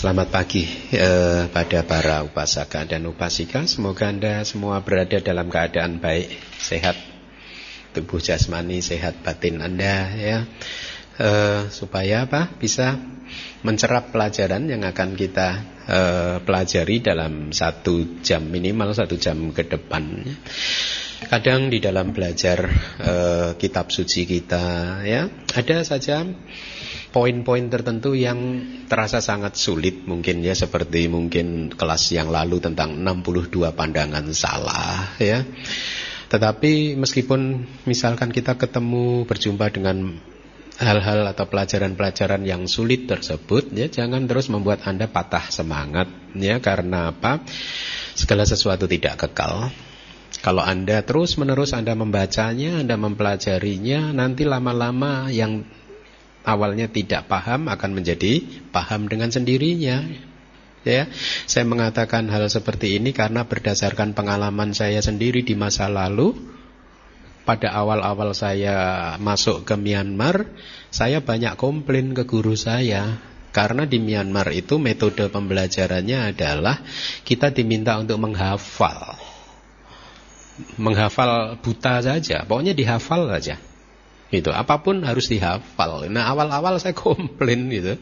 Selamat pagi eh, pada para upasaka dan upasika. Semoga Anda semua berada dalam keadaan baik, sehat, tubuh jasmani, sehat batin Anda ya. Eh, supaya apa? Bisa mencerap pelajaran yang akan kita eh, pelajari dalam satu jam minimal satu jam ke depan. Kadang di dalam belajar eh, kitab suci kita ya ada saja poin-poin tertentu yang terasa sangat sulit mungkin ya seperti mungkin kelas yang lalu tentang 62 pandangan salah ya. Tetapi meskipun misalkan kita ketemu berjumpa dengan hal-hal atau pelajaran-pelajaran yang sulit tersebut ya jangan terus membuat Anda patah semangat ya karena apa? Segala sesuatu tidak kekal. Kalau Anda terus-menerus Anda membacanya, Anda mempelajarinya, nanti lama-lama yang awalnya tidak paham akan menjadi paham dengan sendirinya. Ya, saya mengatakan hal seperti ini karena berdasarkan pengalaman saya sendiri di masa lalu. Pada awal-awal saya masuk ke Myanmar, saya banyak komplain ke guru saya karena di Myanmar itu metode pembelajarannya adalah kita diminta untuk menghafal. Menghafal buta saja, pokoknya dihafal saja. Gitu. Apa pun harus dihafal. Nah, awal-awal saya komplain gitu.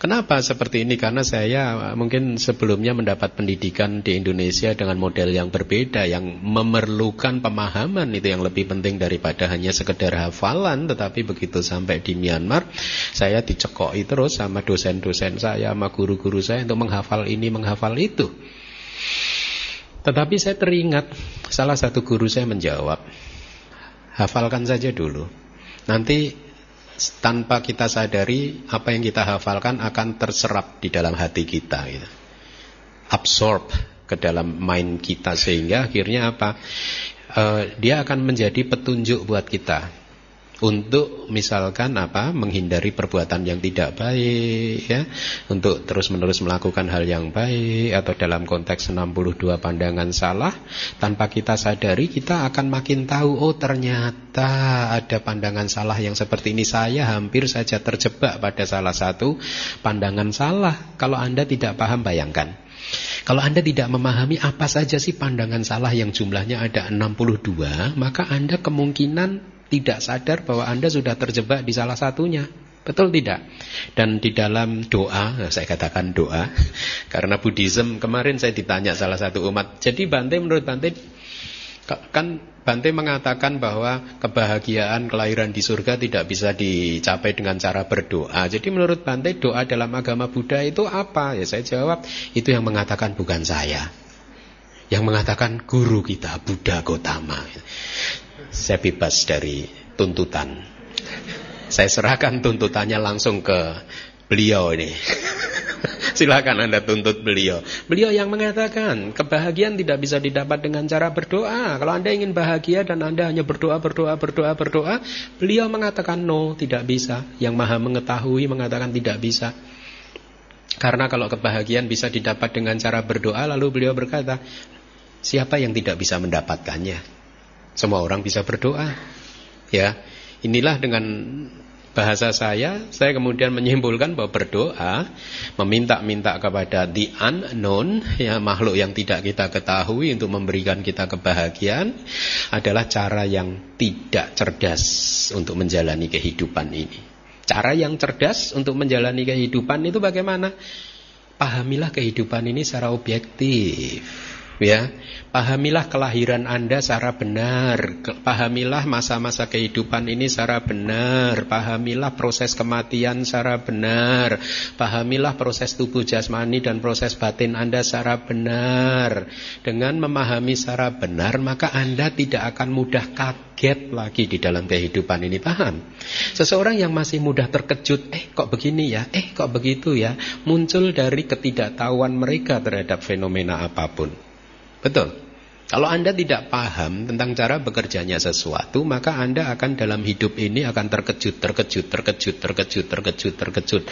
Kenapa seperti ini? Karena saya mungkin sebelumnya mendapat pendidikan di Indonesia dengan model yang berbeda yang memerlukan pemahaman itu yang lebih penting daripada hanya sekedar hafalan, tetapi begitu sampai di Myanmar, saya dicekoi terus sama dosen-dosen saya, sama guru-guru saya untuk menghafal ini, menghafal itu. Tetapi saya teringat salah satu guru saya menjawab, hafalkan saja dulu. Nanti tanpa kita sadari apa yang kita hafalkan akan terserap di dalam hati kita gitu. Absorb ke dalam mind kita sehingga akhirnya apa? Uh, dia akan menjadi petunjuk buat kita untuk misalkan apa menghindari perbuatan yang tidak baik ya. Untuk terus-menerus melakukan hal yang baik atau dalam konteks 62 pandangan salah tanpa kita sadari kita akan makin tahu oh ternyata ada pandangan salah yang seperti ini. Saya hampir saja terjebak pada salah satu pandangan salah. Kalau Anda tidak paham bayangkan. Kalau Anda tidak memahami apa saja sih pandangan salah yang jumlahnya ada 62 maka Anda kemungkinan tidak sadar bahwa Anda sudah terjebak di salah satunya. Betul tidak? Dan di dalam doa, saya katakan doa, karena Buddhism kemarin saya ditanya salah satu umat. Jadi Bante menurut Bante, kan Bante mengatakan bahwa kebahagiaan kelahiran di surga tidak bisa dicapai dengan cara berdoa. Jadi menurut Bante doa dalam agama Buddha itu apa? Ya saya jawab, itu yang mengatakan bukan saya. Yang mengatakan guru kita Buddha Gotama. Saya bebas dari tuntutan. Saya serahkan tuntutannya langsung ke beliau ini. Silakan Anda tuntut beliau. Beliau yang mengatakan kebahagiaan tidak bisa didapat dengan cara berdoa. Kalau Anda ingin bahagia dan Anda hanya berdoa, berdoa, berdoa, berdoa, beliau mengatakan no, tidak bisa. Yang Maha mengetahui mengatakan tidak bisa. Karena kalau kebahagiaan bisa didapat dengan cara berdoa, lalu beliau berkata, siapa yang tidak bisa mendapatkannya? Semua orang bisa berdoa. Ya. Inilah dengan bahasa saya, saya kemudian menyimpulkan bahwa berdoa meminta-minta kepada the unknown, ya makhluk yang tidak kita ketahui untuk memberikan kita kebahagiaan adalah cara yang tidak cerdas untuk menjalani kehidupan ini. Cara yang cerdas untuk menjalani kehidupan itu bagaimana? Pahamilah kehidupan ini secara objektif ya. Pahamilah kelahiran Anda secara benar. Pahamilah masa-masa kehidupan ini secara benar. Pahamilah proses kematian secara benar. Pahamilah proses tubuh jasmani dan proses batin Anda secara benar. Dengan memahami secara benar maka Anda tidak akan mudah kaget lagi di dalam kehidupan ini. Paham? Seseorang yang masih mudah terkejut eh kok begini ya? Eh kok begitu ya? Muncul dari ketidaktahuan mereka terhadap fenomena apa pun Betul. Kalau Anda tidak paham tentang cara bekerjanya sesuatu, maka Anda akan dalam hidup ini akan terkejut, terkejut, terkejut, terkejut, terkejut, terkejut,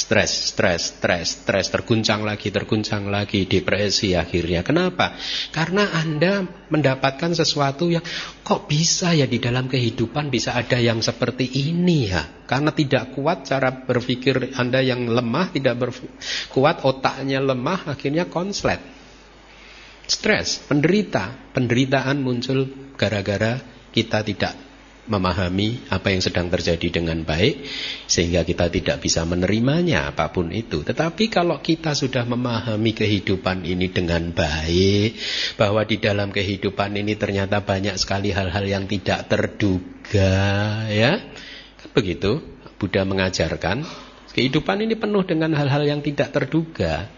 stres, stres, stres, stres, terguncang lagi, terguncang lagi, depresi akhirnya. Kenapa? Karena Anda mendapatkan sesuatu yang kok bisa ya di dalam kehidupan bisa ada yang seperti ini ya. Karena tidak kuat cara berpikir Anda yang lemah, tidak kuat otaknya lemah, akhirnya konslet. Stres, penderita. Penderitaan muncul gara-gara kita tidak memahami apa yang sedang terjadi dengan baik sehingga kita tidak bisa menerimanya apa pun itu. Tetapi kalau kita sudah memahami kehidupan ini dengan baik, bahwa di dalam kehidupan ini ternyata banyak sekali hal-hal yang tidak terduga, ya. Kan begitu Buddha mengajarkan Kehidupan ini penuh dengan hal-hal yang tidak terduga.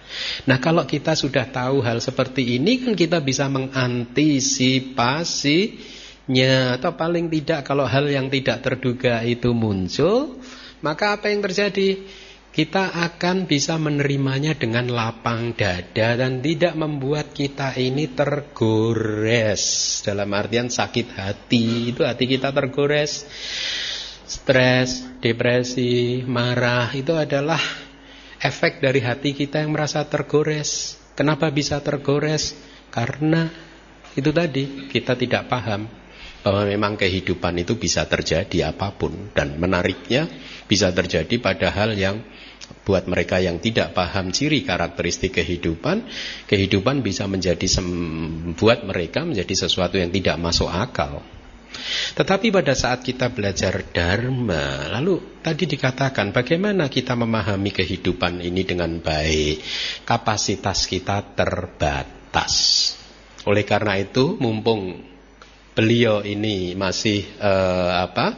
Nah kalau kita sudah tahu hal seperti ini kan kita bisa mengantisipasinya. Atau paling tidak kalau hal yang tidak terduga itu muncul. Maka apa yang terjadi? Kita akan bisa menerimanya dengan lapang dada dan tidak membuat kita ini tergores. Dalam artian sakit hati, itu hati kita tergores stres, depresi, marah itu adalah efek dari hati kita yang merasa tergores. Kenapa bisa tergores? Karena itu tadi kita tidak paham bahwa memang kehidupan itu bisa terjadi apa pun dan menariknya bisa terjadi pada hal yang buat mereka yang tidak paham ciri karakteristik kehidupan, kehidupan bisa menjadi buat mereka menjadi sesuatu yang tidak masuk akal. Tetapi pada saat kita belajar Dharma, lalu tadi dikatakan bagaimana kita memahami kehidupan ini dengan baik. Kapasitas kita terbatas. Oleh karena itu, mumpung beliau ini masih uh, apa?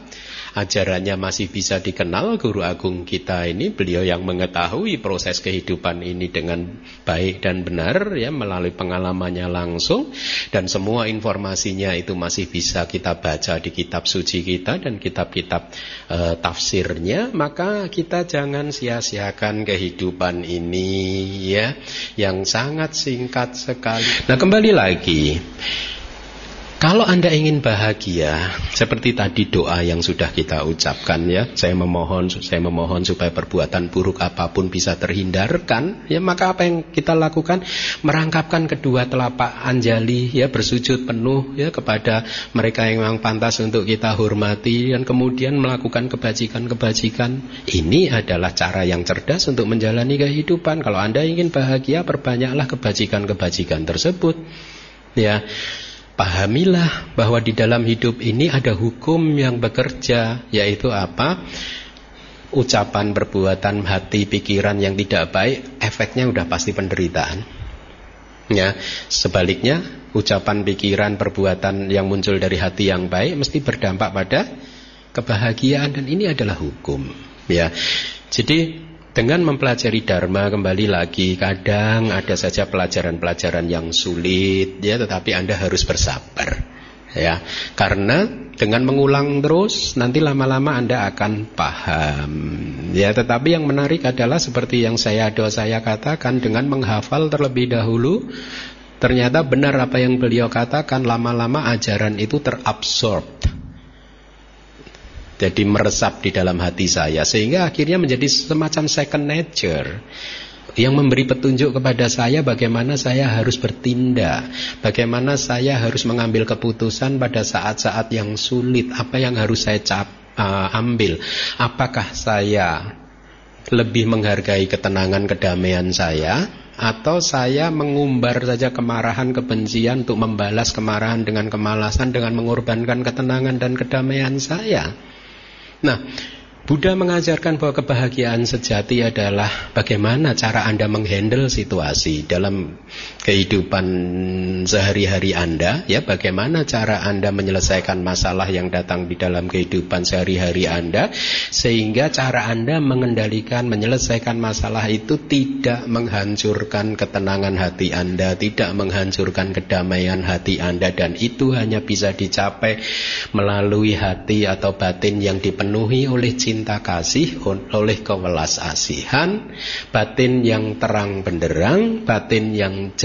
Ajarannya masih bisa dikenal guru agung kita ini beliau yang mengetahui proses kehidupan ini dengan baik dan benar ya melalui pengalamannya langsung. Dan semua informasinya itu masih bisa kita baca di kitab suci kita dan kitab-kitab e, tafsirnya. Maka kita jangan sia-siakan kehidupan ini ya yang sangat singkat sekali. Nah kembali lagi kalau Anda ingin bahagia, seperti tadi doa yang sudah kita ucapkan ya, saya memohon, saya memohon supaya perbuatan buruk apa pun bisa terhindarkan, ya maka apa yang kita lakukan? Merangkapkan kedua telapak anjali, ya bersujud penuh ya kepada mereka yang memang pantas untuk kita hormati dan kemudian melakukan kebajikan-kebajikan. Ini adalah cara yang cerdas untuk menjalani kehidupan. Kalau Anda ingin bahagia, perbanyaklah kebajikan-kebajikan tersebut. Ya, Pahamilah bahwa di dalam hidup ini ada hukum yang bekerja, yaitu apa? Ucapan, perbuatan, hati, pikiran yang tidak baik, efeknya udah pasti penderitaan. Ya, sebaliknya ucapan, pikiran, perbuatan yang muncul dari hati yang baik mesti berdampak pada kebahagiaan dan ini adalah hukum. Ya, jadi dengan mempelajari Dharma kembali lagi kadang ada saja pelajaran-pelajaran yang sulit ya tetapi Anda harus bersabar ya. Karena dengan mengulang terus nanti lama-lama Anda akan paham ya. Tetapi yang menarik adalah seperti yang saya do saya katakan dengan menghafal terlebih dahulu ternyata benar apa yang beliau katakan lama-lama ajaran itu terabsorb jadi meresap di dalam hati saya sehingga akhirnya menjadi semacam second nature yang memberi petunjuk kepada saya bagaimana saya harus bertindak, bagaimana saya harus mengambil keputusan pada saat-saat yang sulit, apa yang harus saya cap, uh, ambil, apakah saya lebih menghargai ketenangan kedamaian saya atau saya mengumbar saja kemarahan kebencian untuk membalas kemarahan dengan kemalasan dengan mengorbankan ketenangan dan kedamaian saya. Nah, Buddha mengajarkan bahwa kebahagiaan sejati adalah bagaimana cara Anda menghandle situasi dalam kehidupan sehari-hari Anda, ya bagaimana cara Anda menyelesaikan masalah yang datang di dalam kehidupan sehari-hari Anda sehingga cara Anda mengendalikan menyelesaikan masalah itu tidak menghancurkan ketenangan hati Anda, tidak menghancurkan kedamaian hati Anda dan itu hanya bisa dicapai melalui hati atau batin yang dipenuhi oleh cinta kasih oleh kewelas asihan, batin yang terang benderang, batin yang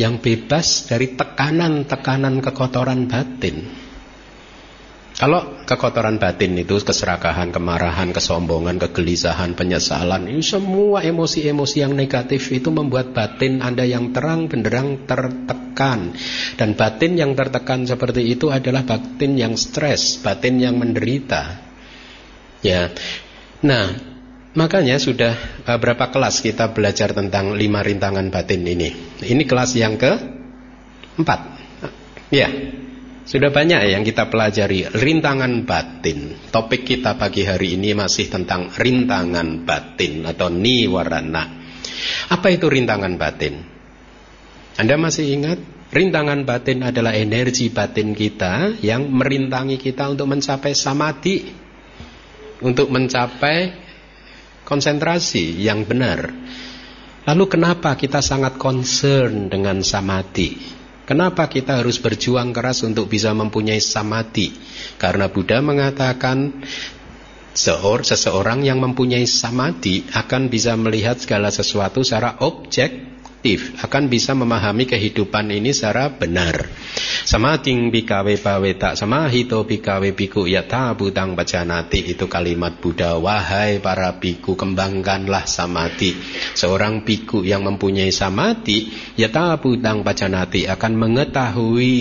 yang bebas dari tekanan-tekanan kekotoran batin. Kalau kekotoran batin itu keserakahan, kemarahan, kesombongan, kegelisahan, penyesalan, ini semua emosi-emosi yang negatif itu membuat batin Anda yang terang benderang tertekan. Dan batin yang tertekan seperti itu adalah batin yang stres, batin yang menderita. Ya. Nah, makanya sudah eh, berapa kelas kita belajar tentang lima rintangan batin ini. Ini kelas yang ke empat. Ya. Sudah banyak yang kita pelajari rintangan batin. Topik kita pagi hari ini masih tentang rintangan batin atau niwarana. Apa itu rintangan batin? Anda masih ingat? Rintangan batin adalah energi batin kita yang merintangi kita untuk mencapai samadhi. Untuk mencapai konsentrasi yang benar. Lalu kenapa kita sangat concern dengan samadhi? Kenapa kita harus berjuang keras untuk bisa mempunyai samadhi? Karena Buddha mengatakan seseorang yang mempunyai samadhi akan bisa melihat segala sesuatu secara objek objektif akan bisa memahami kehidupan ini secara benar. Samating bikawe paweta samahito bikawe biku yata butang bacanati itu kalimat Buddha wahai para biku kembangkanlah samadhi. Seorang biku yang mempunyai samadhi yata butang bacanati akan mengetahui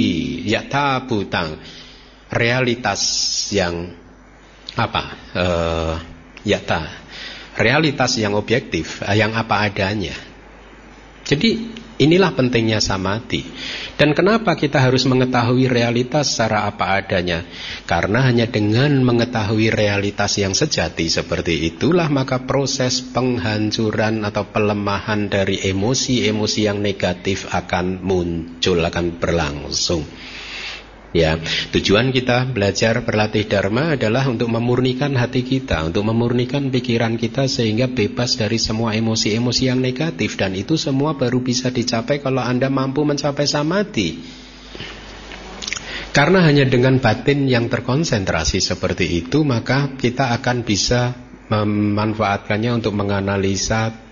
yata butang realitas yang apa uh, yata realitas yang objektif yang apa adanya jadi inilah pentingnya samadhi. Dan kenapa kita harus mengetahui realitas secara apa adanya? Karena hanya dengan mengetahui realitas yang sejati seperti itulah maka proses penghancuran atau pelemahan dari emosi-emosi yang negatif akan muncul, akan berlangsung. Ya, tujuan kita belajar berlatih dharma adalah untuk memurnikan hati kita, untuk memurnikan pikiran kita sehingga bebas dari semua emosi-emosi yang negatif dan itu semua baru bisa dicapai kalau Anda mampu mencapai samadhi. Karena hanya dengan batin yang terkonsentrasi seperti itu maka kita akan bisa memanfaatkannya untuk menganalisa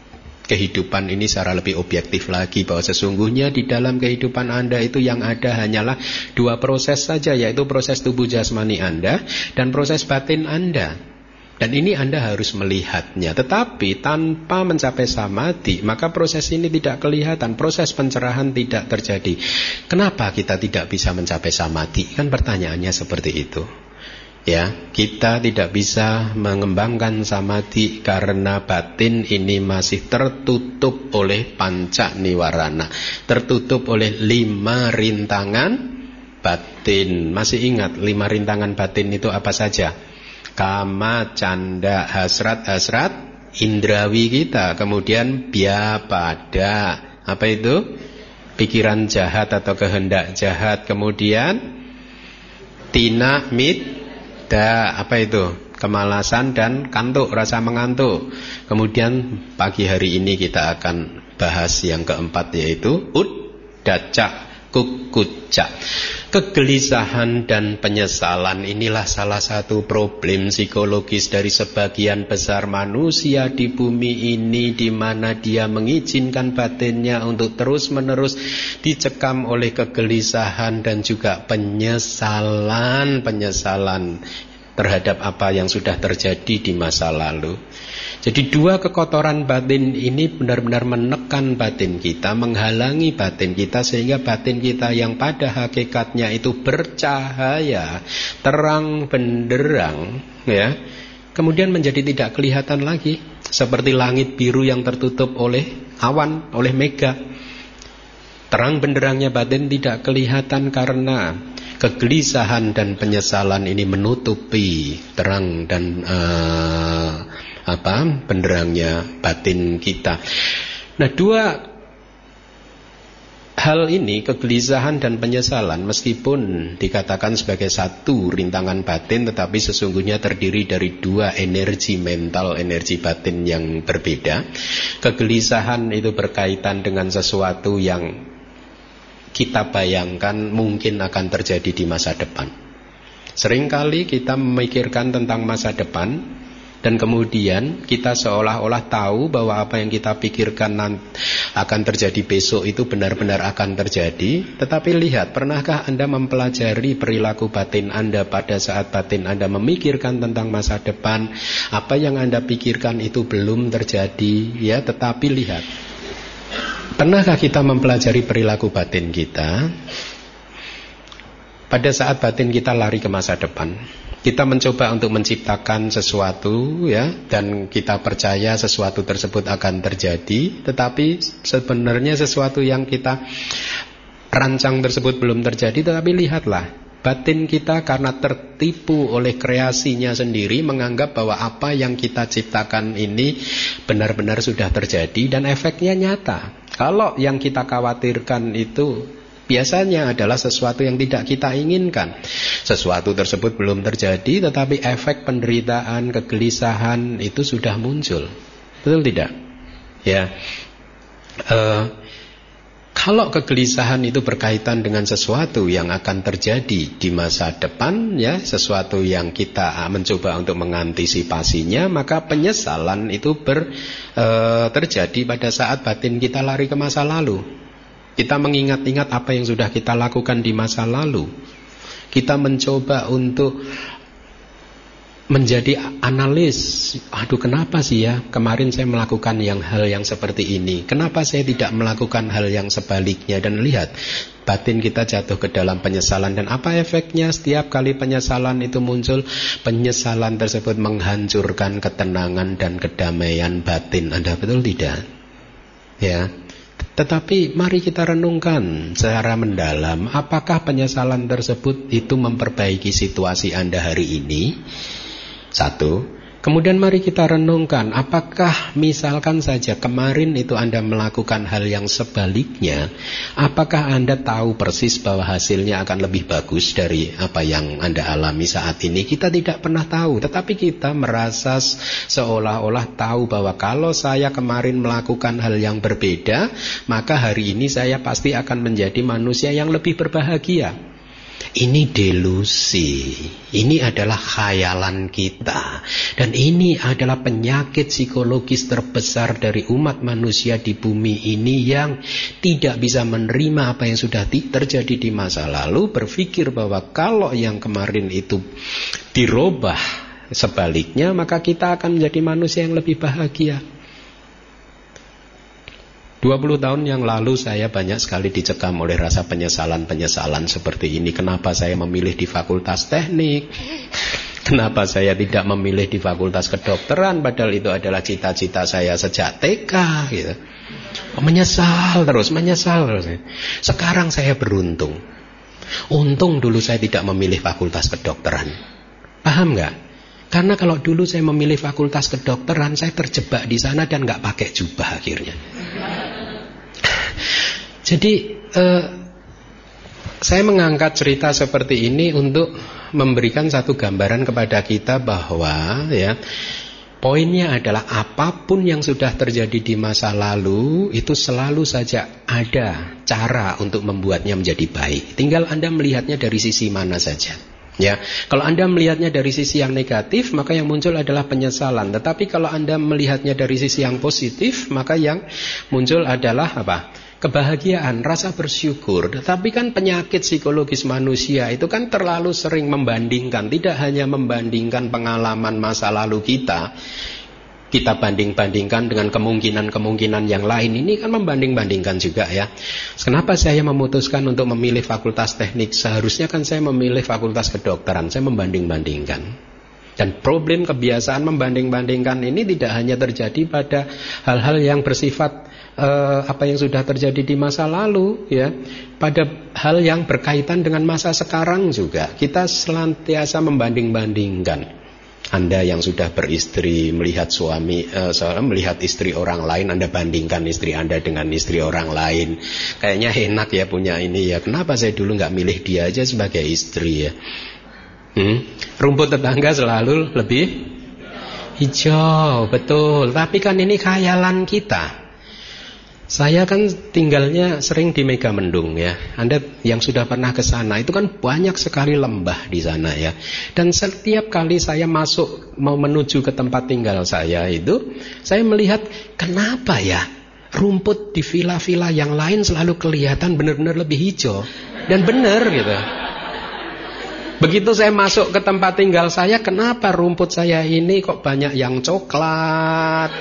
kehidupan ini secara lebih objektif lagi bahwa sesungguhnya di dalam kehidupan Anda itu yang ada hanyalah dua proses saja yaitu proses tubuh jasmani Anda dan proses batin Anda. Dan ini Anda harus melihatnya. Tetapi tanpa mencapai samadhi, maka proses ini tidak kelihatan. Proses pencerahan tidak terjadi. Kenapa kita tidak bisa mencapai samadhi? Kan pertanyaannya seperti itu. Ya, kita tidak bisa mengembangkan samadhi karena batin ini masih tertutup oleh panca niwarana, tertutup oleh lima rintangan batin. Masih ingat lima rintangan batin itu apa saja? Kama, canda, hasrat, hasrat, indrawi kita. Kemudian pada apa itu? Pikiran jahat atau kehendak jahat. Kemudian tina, mit, ada apa itu? Kemalasan dan kantuk rasa mengantuk. Kemudian pagi hari ini kita akan bahas yang keempat yaitu ud daca kukuca Kegelisahan dan penyesalan inilah salah satu problem psikologis dari sebagian besar manusia di bumi ini di mana dia mengizinkan batinnya untuk terus-menerus dicekam oleh kegelisahan dan juga penyesalan, penyesalan terhadap apa yang sudah terjadi di masa lalu. Jadi dua kekotoran batin ini benar-benar menekan batin kita, menghalangi batin kita sehingga batin kita yang pada hakikatnya itu bercahaya, terang benderang, ya, kemudian menjadi tidak kelihatan lagi seperti langit biru yang tertutup oleh awan, oleh mega. Terang benderangnya batin tidak kelihatan karena kegelisahan dan penyesalan ini menutupi terang dan uh, apa benderangnya batin kita. Nah, dua hal ini kegelisahan dan penyesalan meskipun dikatakan sebagai satu rintangan batin tetapi sesungguhnya terdiri dari dua energi mental, energi batin yang berbeda. Kegelisahan itu berkaitan dengan sesuatu yang kita bayangkan mungkin akan terjadi di masa depan. Seringkali kita memikirkan tentang masa depan dan kemudian kita seolah-olah tahu bahwa apa yang kita pikirkan akan terjadi besok itu benar-benar akan terjadi. Tetapi lihat, pernahkah Anda mempelajari perilaku batin Anda pada saat batin Anda memikirkan tentang masa depan? Apa yang Anda pikirkan itu belum terjadi, ya. Tetapi lihat, pernahkah kita mempelajari perilaku batin kita pada saat batin kita lari ke masa depan? Kita mencoba untuk menciptakan sesuatu ya dan kita percaya sesuatu tersebut akan terjadi. Tetapi sebenarnya sesuatu yang kita rancang tersebut belum terjadi tetapi lihatlah batin kita karena tertipu oleh kreasinya sendiri menganggap bahwa apa yang kita ciptakan ini benar-benar sudah terjadi dan efeknya nyata. Kalau yang kita khawatirkan itu biasanya adalah sesuatu yang tidak kita inginkan. Sesuatu tersebut belum terjadi, tetapi efek penderitaan, kegelisahan itu sudah muncul. Betul tidak? Ya. Uh, kalau kegelisahan itu berkaitan dengan sesuatu yang akan terjadi di masa depan, ya, sesuatu yang kita mencoba untuk mengantisipasinya, maka penyesalan itu ber, e, terjadi pada saat batin kita lari ke masa lalu. Kita mengingat-ingat apa yang sudah kita lakukan di masa lalu. Kita mencoba untuk menjadi analis. Aduh, kenapa sih ya kemarin saya melakukan yang hal yang seperti ini? Kenapa saya tidak melakukan hal yang sebaliknya? Dan lihat, batin kita jatuh ke dalam penyesalan dan apa efeknya setiap kali penyesalan itu muncul? Penyesalan tersebut menghancurkan ketenangan dan kedamaian batin. Anda betul tidak? Ya. Tetapi mari kita renungkan secara mendalam apakah penyesalan tersebut itu memperbaiki situasi Anda hari ini? Satu, Kemudian mari kita renungkan, apakah misalkan saja kemarin itu Anda melakukan hal yang sebaliknya, apakah Anda tahu persis bahwa hasilnya akan lebih bagus dari apa yang Anda alami saat ini? Kita tidak pernah tahu, tetapi kita merasa seolah-olah tahu bahwa kalau saya kemarin melakukan hal yang berbeda, maka hari ini saya pasti akan menjadi manusia yang lebih berbahagia. Ini delusi, ini adalah khayalan kita. Dan ini adalah penyakit psikologis terbesar dari umat manusia di bumi ini Yang tidak bisa menerima apa yang sudah terjadi di masa lalu Berpikir bahwa kalau yang kemarin itu dirubah sebaliknya Maka kita akan menjadi manusia yang lebih bahagia 20 tahun yang lalu saya banyak sekali dicekam oleh rasa penyesalan-penyesalan seperti ini. Kenapa saya memilih di fakultas teknik? Kenapa saya tidak memilih di fakultas kedokteran padahal itu adalah cita-cita saya sejak TK gitu. Menyesal terus, menyesal terus. Sekarang saya beruntung. Untung dulu saya tidak memilih fakultas kedokteran. Paham nggak? Karena kalau dulu saya memilih fakultas kedokteran, saya terjebak di sana dan nggak pakai jubah akhirnya. Jadi eh, saya mengangkat cerita seperti ini untuk memberikan satu gambaran kepada kita bahwa ya poinnya adalah apa pun yang sudah terjadi di masa lalu itu selalu saja ada cara untuk membuatnya menjadi baik. Tinggal Anda melihatnya dari sisi mana saja. Ya, kalau Anda melihatnya dari sisi yang negatif, maka yang muncul adalah penyesalan. Tetapi kalau Anda melihatnya dari sisi yang positif, maka yang muncul adalah apa? Kebahagiaan, rasa bersyukur. Tetapi kan penyakit psikologis manusia itu kan terlalu sering membandingkan, tidak hanya membandingkan pengalaman masa lalu kita, kita banding-bandingkan dengan kemungkinan-kemungkinan yang lain ini kan membanding-bandingkan juga ya. Kenapa saya memutuskan untuk memilih fakultas teknik? Seharusnya kan saya memilih fakultas kedokteran. Saya membanding-bandingkan. Dan problem kebiasaan membanding-bandingkan ini tidak hanya terjadi pada hal-hal yang bersifat uh, apa yang sudah terjadi di masa lalu ya pada hal yang berkaitan dengan masa sekarang juga. Kita senantiasa membanding-bandingkan. Anda yang sudah beristri melihat suami uh, melihat istri orang lain Anda bandingkan istri Anda dengan istri orang lain. Kayaknya enak ya punya ini ya. Kenapa saya dulu nggak milih dia aja sebagai istri ya? Hmm? rumput tetangga selalu lebih hijau betul. Tapi kan ini khayalan kita Saya kan tinggalnya sering di Megamendung ya. Anda yang sudah pernah ke sana itu kan banyak sekali lembah di sana ya. Dan setiap kali saya masuk mau menuju ke tempat tinggal saya itu, saya melihat kenapa ya rumput di villa-villa yang lain selalu kelihatan benar-benar lebih hijau dan benar gitu. Begitu saya masuk ke tempat tinggal saya, kenapa rumput saya ini kok banyak yang coklat?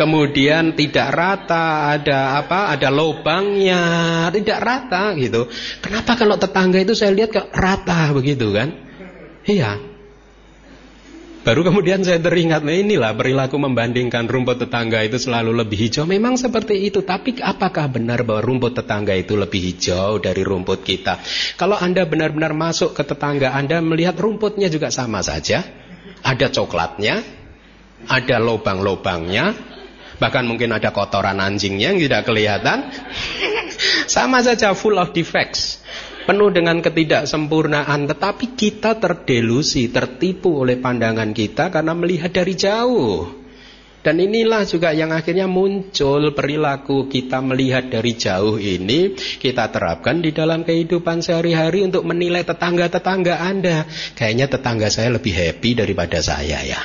Kemudian tidak rata, ada apa? Ada lubangnya, tidak rata gitu. Kenapa kalau tetangga itu saya lihat kok rata begitu kan? Iya. Baru kemudian saya teringat, nah inilah perilaku membandingkan rumput tetangga itu selalu lebih hijau. Memang seperti itu, tapi apakah benar bahwa rumput tetangga itu lebih hijau dari rumput kita? Kalau Anda benar-benar masuk ke tetangga Anda melihat rumputnya juga sama saja. Ada coklatnya, ada lubang-lubangnya, Bahkan mungkin ada kotoran anjingnya yang tidak kelihatan. Sama saja full of defects. Penuh dengan ketidaksempurnaan. Tetapi kita terdelusi, tertipu oleh pandangan kita karena melihat dari jauh. Dan inilah juga yang akhirnya muncul perilaku kita melihat dari jauh ini kita terapkan di dalam kehidupan sehari-hari untuk menilai tetangga-tetangga Anda. Kayaknya tetangga saya lebih happy daripada saya ya.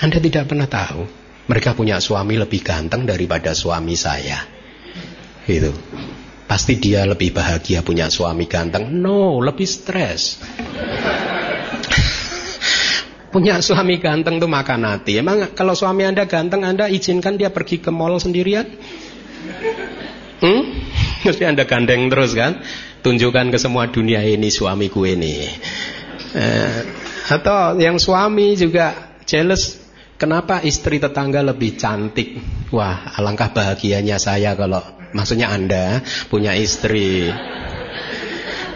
Anda tidak pernah tahu. Mereka punya suami lebih ganteng daripada suami saya. Gitu. Pasti dia lebih bahagia punya suami ganteng. No, lebih stres. punya suami ganteng tuh makan hati. Emang kalau suami Anda ganteng, Anda izinkan dia pergi ke mall sendirian? Hmm? Mesti Anda gandeng terus kan? Tunjukkan ke semua dunia ini suamiku ini. Eh, atau yang suami juga jealous Kenapa istri tetangga lebih cantik? Wah, alangkah bahagianya saya kalau maksudnya Anda punya istri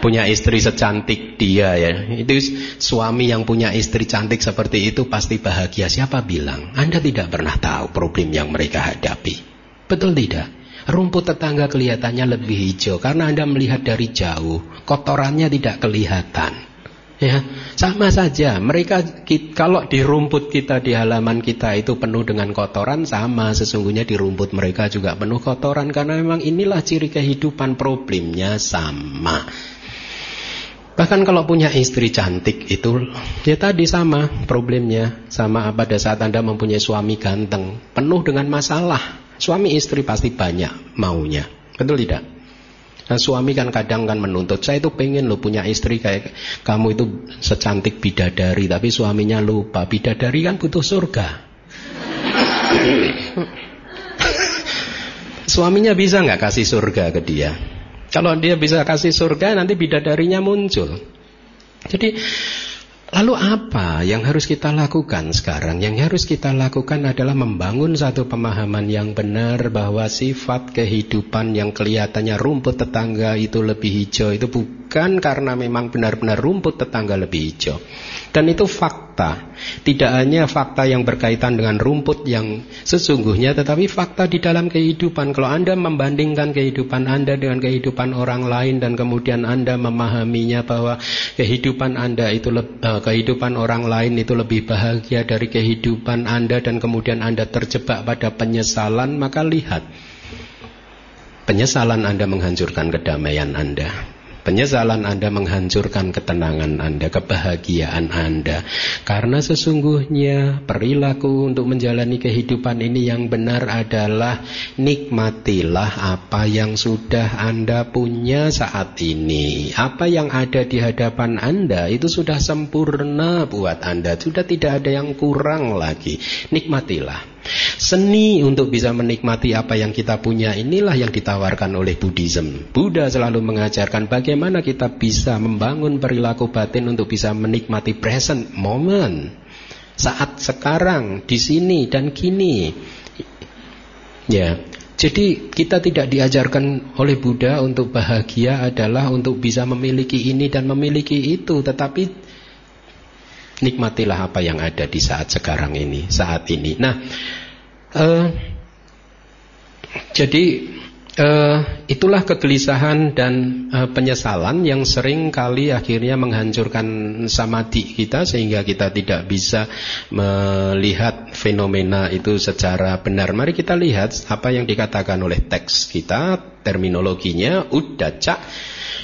punya istri secantik dia ya. Itu suami yang punya istri cantik seperti itu pasti bahagia. Siapa bilang? Anda tidak pernah tahu problem yang mereka hadapi. Betul tidak? Rumput tetangga kelihatannya lebih hijau karena Anda melihat dari jauh. Kotorannya tidak kelihatan. Ya, sama saja. Mereka kalau di rumput kita di halaman kita itu penuh dengan kotoran sama sesungguhnya di rumput mereka juga penuh kotoran karena memang inilah ciri kehidupan problemnya sama. Bahkan kalau punya istri cantik itu ya tadi sama problemnya sama pada saat Anda mempunyai suami ganteng penuh dengan masalah. Suami istri pasti banyak maunya. Betul tidak? Nah, suami kan kadang kan menuntut, saya itu pengen lo punya istri kayak kamu itu secantik bidadari, tapi suaminya lupa bidadari kan butuh surga. Suaminya bisa nggak kasih surga ke dia? Kalau dia bisa kasih surga, nanti bidadarinya muncul. Jadi Lalu apa yang harus kita lakukan sekarang? Yang harus kita lakukan adalah membangun satu pemahaman yang benar bahwa sifat kehidupan yang kelihatannya rumput tetangga itu lebih hijau itu bukan karena memang benar-benar rumput tetangga lebih hijau. Dan itu fakta. Tidak hanya fakta yang berkaitan dengan rumput yang sesungguhnya, tetapi fakta di dalam kehidupan. Kalau Anda membandingkan kehidupan Anda dengan kehidupan orang lain dan kemudian Anda memahaminya bahwa kehidupan Anda itu uh, kehidupan orang lain itu lebih bahagia dari kehidupan Anda dan kemudian Anda terjebak pada penyesalan, maka lihat penyesalan Anda menghancurkan kedamaian Anda. Penyesalan Anda menghancurkan ketenangan Anda, kebahagiaan Anda. Karena sesungguhnya perilaku untuk menjalani kehidupan ini yang benar adalah nikmatilah apa yang sudah Anda punya saat ini. Apa yang ada di hadapan Anda itu sudah sempurna buat Anda, sudah tidak ada yang kurang lagi. Nikmatilah. Seni untuk bisa menikmati apa yang kita punya inilah yang ditawarkan oleh Buddhism. Buddha selalu mengajarkan bagaimana kita bisa membangun perilaku batin untuk bisa menikmati present moment. Saat sekarang, di sini dan kini. Ya, jadi kita tidak diajarkan oleh Buddha untuk bahagia adalah untuk bisa memiliki ini dan memiliki itu, tetapi nikmatilah apa yang ada di saat sekarang ini, saat ini. Nah, uh, jadi Uh, itulah kegelisahan dan uh, penyesalan yang sering kali akhirnya menghancurkan samadhi kita sehingga kita tidak bisa melihat fenomena itu secara benar. Mari kita lihat apa yang dikatakan oleh teks kita, terminologinya udaca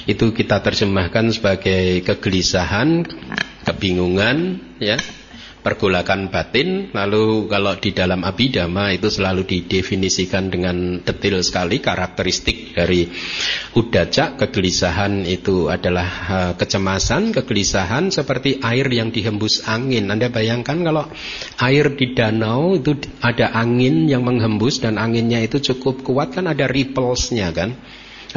itu kita terjemahkan sebagai kegelisahan, kebingungan, ya. Pergolakan batin lalu kalau di dalam abidama itu selalu didefinisikan dengan detail sekali karakteristik dari udaca kegelisahan itu adalah uh, kecemasan kegelisahan seperti air yang dihembus angin. Anda bayangkan kalau air di danau itu ada angin yang menghembus dan anginnya itu cukup kuat kan ada ripplesnya kan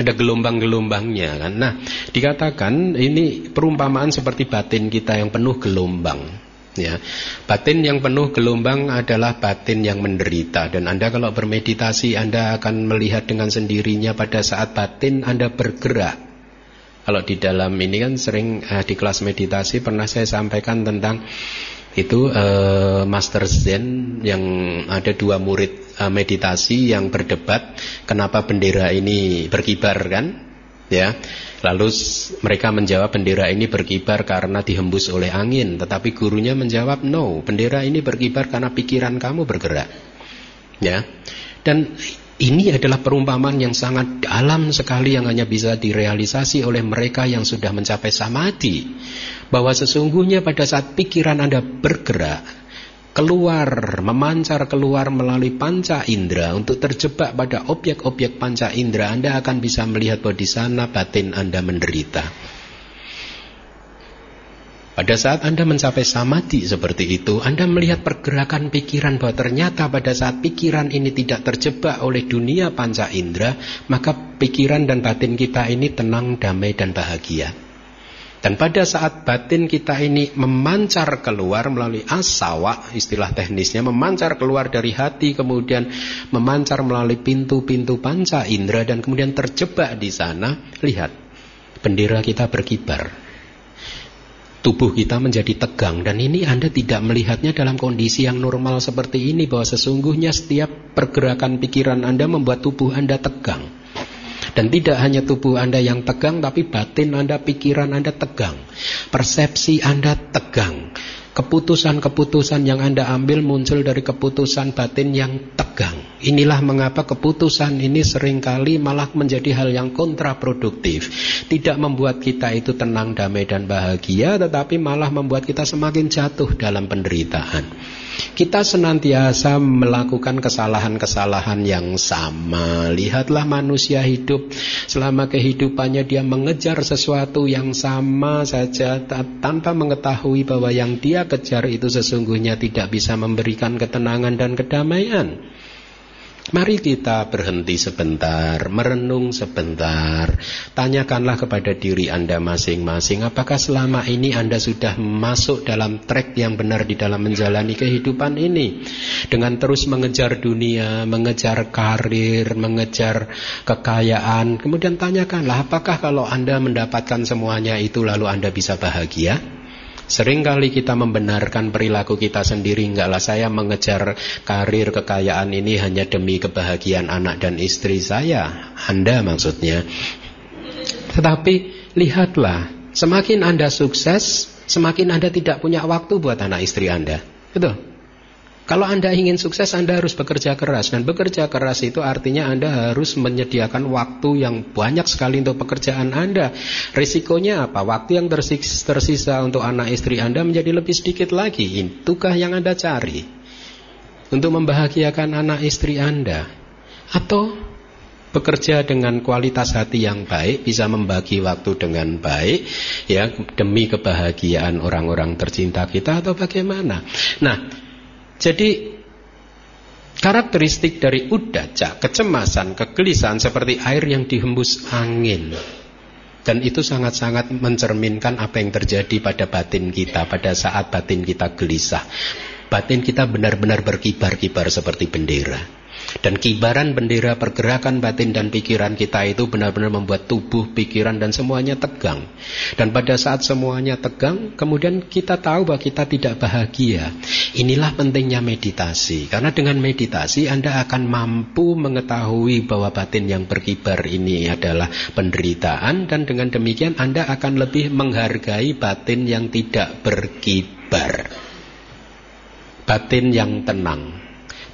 ada gelombang-gelombangnya kan. Nah, dikatakan ini perumpamaan seperti batin kita yang penuh gelombang. Ya, batin yang penuh gelombang adalah batin yang menderita dan Anda kalau bermeditasi Anda akan melihat dengan sendirinya pada saat batin Anda bergerak. Kalau di dalam ini kan sering eh, di kelas meditasi pernah saya sampaikan tentang itu eh, Master Zen yang ada dua murid eh, meditasi yang berdebat kenapa bendera ini berkibar kan? Ya. Lalu mereka menjawab bendera ini berkibar karena dihembus oleh angin. Tetapi gurunya menjawab no, bendera ini berkibar karena pikiran kamu bergerak. Ya. Dan ini adalah perumpamaan yang sangat dalam sekali yang hanya bisa direalisasi oleh mereka yang sudah mencapai samadhi. Bahwa sesungguhnya pada saat pikiran Anda bergerak, keluar, memancar keluar melalui panca indera untuk terjebak pada objek-objek panca indera, Anda akan bisa melihat bahwa di sana batin Anda menderita. Pada saat Anda mencapai samadhi seperti itu, Anda melihat pergerakan pikiran bahwa ternyata pada saat pikiran ini tidak terjebak oleh dunia panca indera, maka pikiran dan batin kita ini tenang, damai, dan bahagia. Dan pada saat batin kita ini memancar keluar melalui asawa, istilah teknisnya memancar keluar dari hati, kemudian memancar melalui pintu-pintu panca indera dan kemudian terjebak di sana, lihat, bendera kita berkibar. Tubuh kita menjadi tegang dan ini Anda tidak melihatnya dalam kondisi yang normal seperti ini bahwa sesungguhnya setiap pergerakan pikiran Anda membuat tubuh Anda tegang. Dan tidak hanya tubuh Anda yang tegang, tapi batin Anda, pikiran Anda tegang. Persepsi Anda tegang. Keputusan-keputusan yang Anda ambil muncul dari keputusan batin yang tegang. Inilah mengapa keputusan ini sering kali malah menjadi hal yang kontraproduktif. Tidak membuat kita itu tenang, damai, dan bahagia, tetapi malah membuat kita semakin jatuh dalam penderitaan. Kita senantiasa melakukan kesalahan-kesalahan yang sama. Lihatlah manusia hidup selama kehidupannya dia mengejar sesuatu yang sama saja tanpa mengetahui bahwa yang dia kejar itu sesungguhnya tidak bisa memberikan ketenangan dan kedamaian. Mari kita berhenti sebentar, merenung sebentar. Tanyakanlah kepada diri Anda masing-masing, apakah selama ini Anda sudah masuk dalam trek yang benar di dalam menjalani kehidupan ini? Dengan terus mengejar dunia, mengejar karir, mengejar kekayaan. Kemudian tanyakanlah, apakah kalau Anda mendapatkan semuanya itu lalu Anda bisa bahagia? Seringkali kita membenarkan perilaku kita sendiri. Enggaklah saya mengejar karir kekayaan ini hanya demi kebahagiaan anak dan istri saya. Anda maksudnya. Tetapi lihatlah Semakin Anda sukses Semakin Anda tidak punya waktu buat anak istri Anda. Betul kalau Anda ingin sukses, Anda harus bekerja keras. Dan bekerja keras itu artinya Anda harus menyediakan waktu yang banyak sekali untuk pekerjaan Anda. Risikonya apa? Waktu yang tersisa untuk anak istri Anda menjadi lebih sedikit lagi. Itukah yang Anda cari? Untuk membahagiakan anak istri Anda. Atau bekerja dengan kualitas hati yang baik, bisa membagi waktu dengan baik, ya demi kebahagiaan orang-orang tercinta kita atau bagaimana? Nah, jadi karakteristik dari udaca, kecemasan, kegelisahan seperti air yang dihembus angin. Dan itu sangat-sangat mencerminkan apa yang terjadi pada batin kita pada saat batin kita gelisah. Batin kita benar-benar berkibar-kibar seperti bendera. Dan kibaran bendera pergerakan batin dan pikiran kita itu benar-benar membuat tubuh, pikiran dan semuanya tegang. Dan pada saat semuanya tegang, kemudian kita tahu bahwa kita tidak bahagia. Inilah pentingnya meditasi. Karena dengan meditasi Anda akan mampu mengetahui bahwa batin yang berkibar ini adalah penderitaan dan dengan demikian Anda akan lebih menghargai batin yang tidak berkibar. Batin yang tenang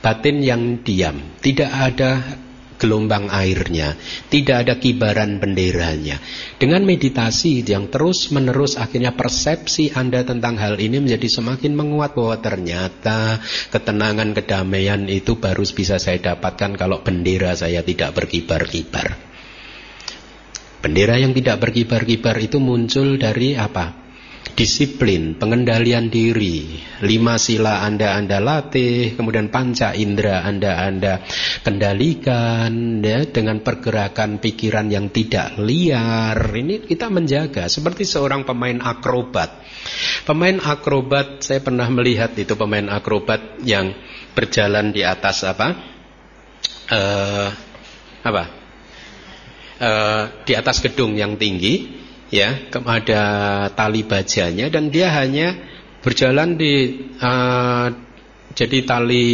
batin yang diam, tidak ada gelombang airnya, tidak ada kibaran benderanya. Dengan meditasi yang terus-menerus akhirnya persepsi Anda tentang hal ini menjadi semakin menguat bahwa ternyata ketenangan, kedamaian itu baru bisa saya dapatkan kalau bendera saya tidak berkibar-kibar. Bendera yang tidak berkibar-kibar itu muncul dari apa? Disiplin, pengendalian diri, lima sila Anda Anda latih, kemudian panca indera Anda Anda kendalikan ya dengan pergerakan pikiran yang tidak liar. Ini kita menjaga seperti seorang pemain akrobat. Pemain akrobat saya pernah melihat itu pemain akrobat yang berjalan di atas apa? Uh, apa? Uh, di atas gedung yang tinggi ya ada tali bajanya dan dia hanya berjalan di uh, jadi tali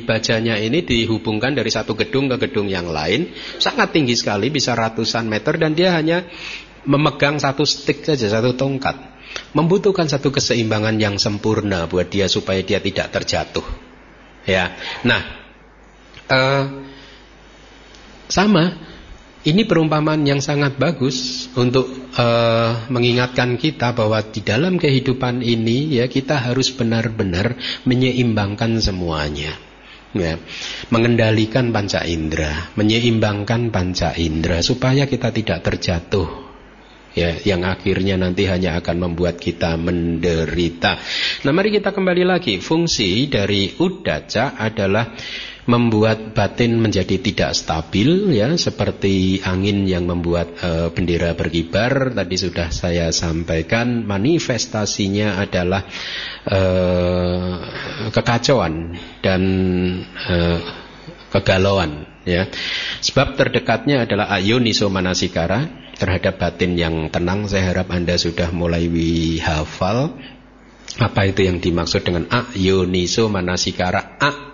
bajanya ini dihubungkan dari satu gedung ke gedung yang lain. Sangat tinggi sekali bisa ratusan meter dan dia hanya memegang satu stick saja satu tongkat. Membutuhkan satu keseimbangan yang sempurna buat dia supaya dia tidak terjatuh. Ya nah uh, sama ini perumpamaan yang sangat bagus untuk uh, mengingatkan kita bahwa di dalam kehidupan ini ya kita harus benar-benar menyeimbangkan semuanya. Ya, mengendalikan panca indera, menyeimbangkan panca indera supaya kita tidak terjatuh ya yang akhirnya nanti hanya akan membuat kita menderita. Nah, mari kita kembali lagi. Fungsi dari udaca adalah membuat batin menjadi tidak stabil ya seperti angin yang membuat e, bendera berkibar. Tadi sudah saya sampaikan manifestasinya adalah e, kekacauan dan e, kegalauan ya. Sebab terdekatnya adalah ayoniso manasikara terhadap batin yang tenang. Saya harap Anda sudah mulai hafal apa itu yang dimaksud dengan ayoniso manasikara? A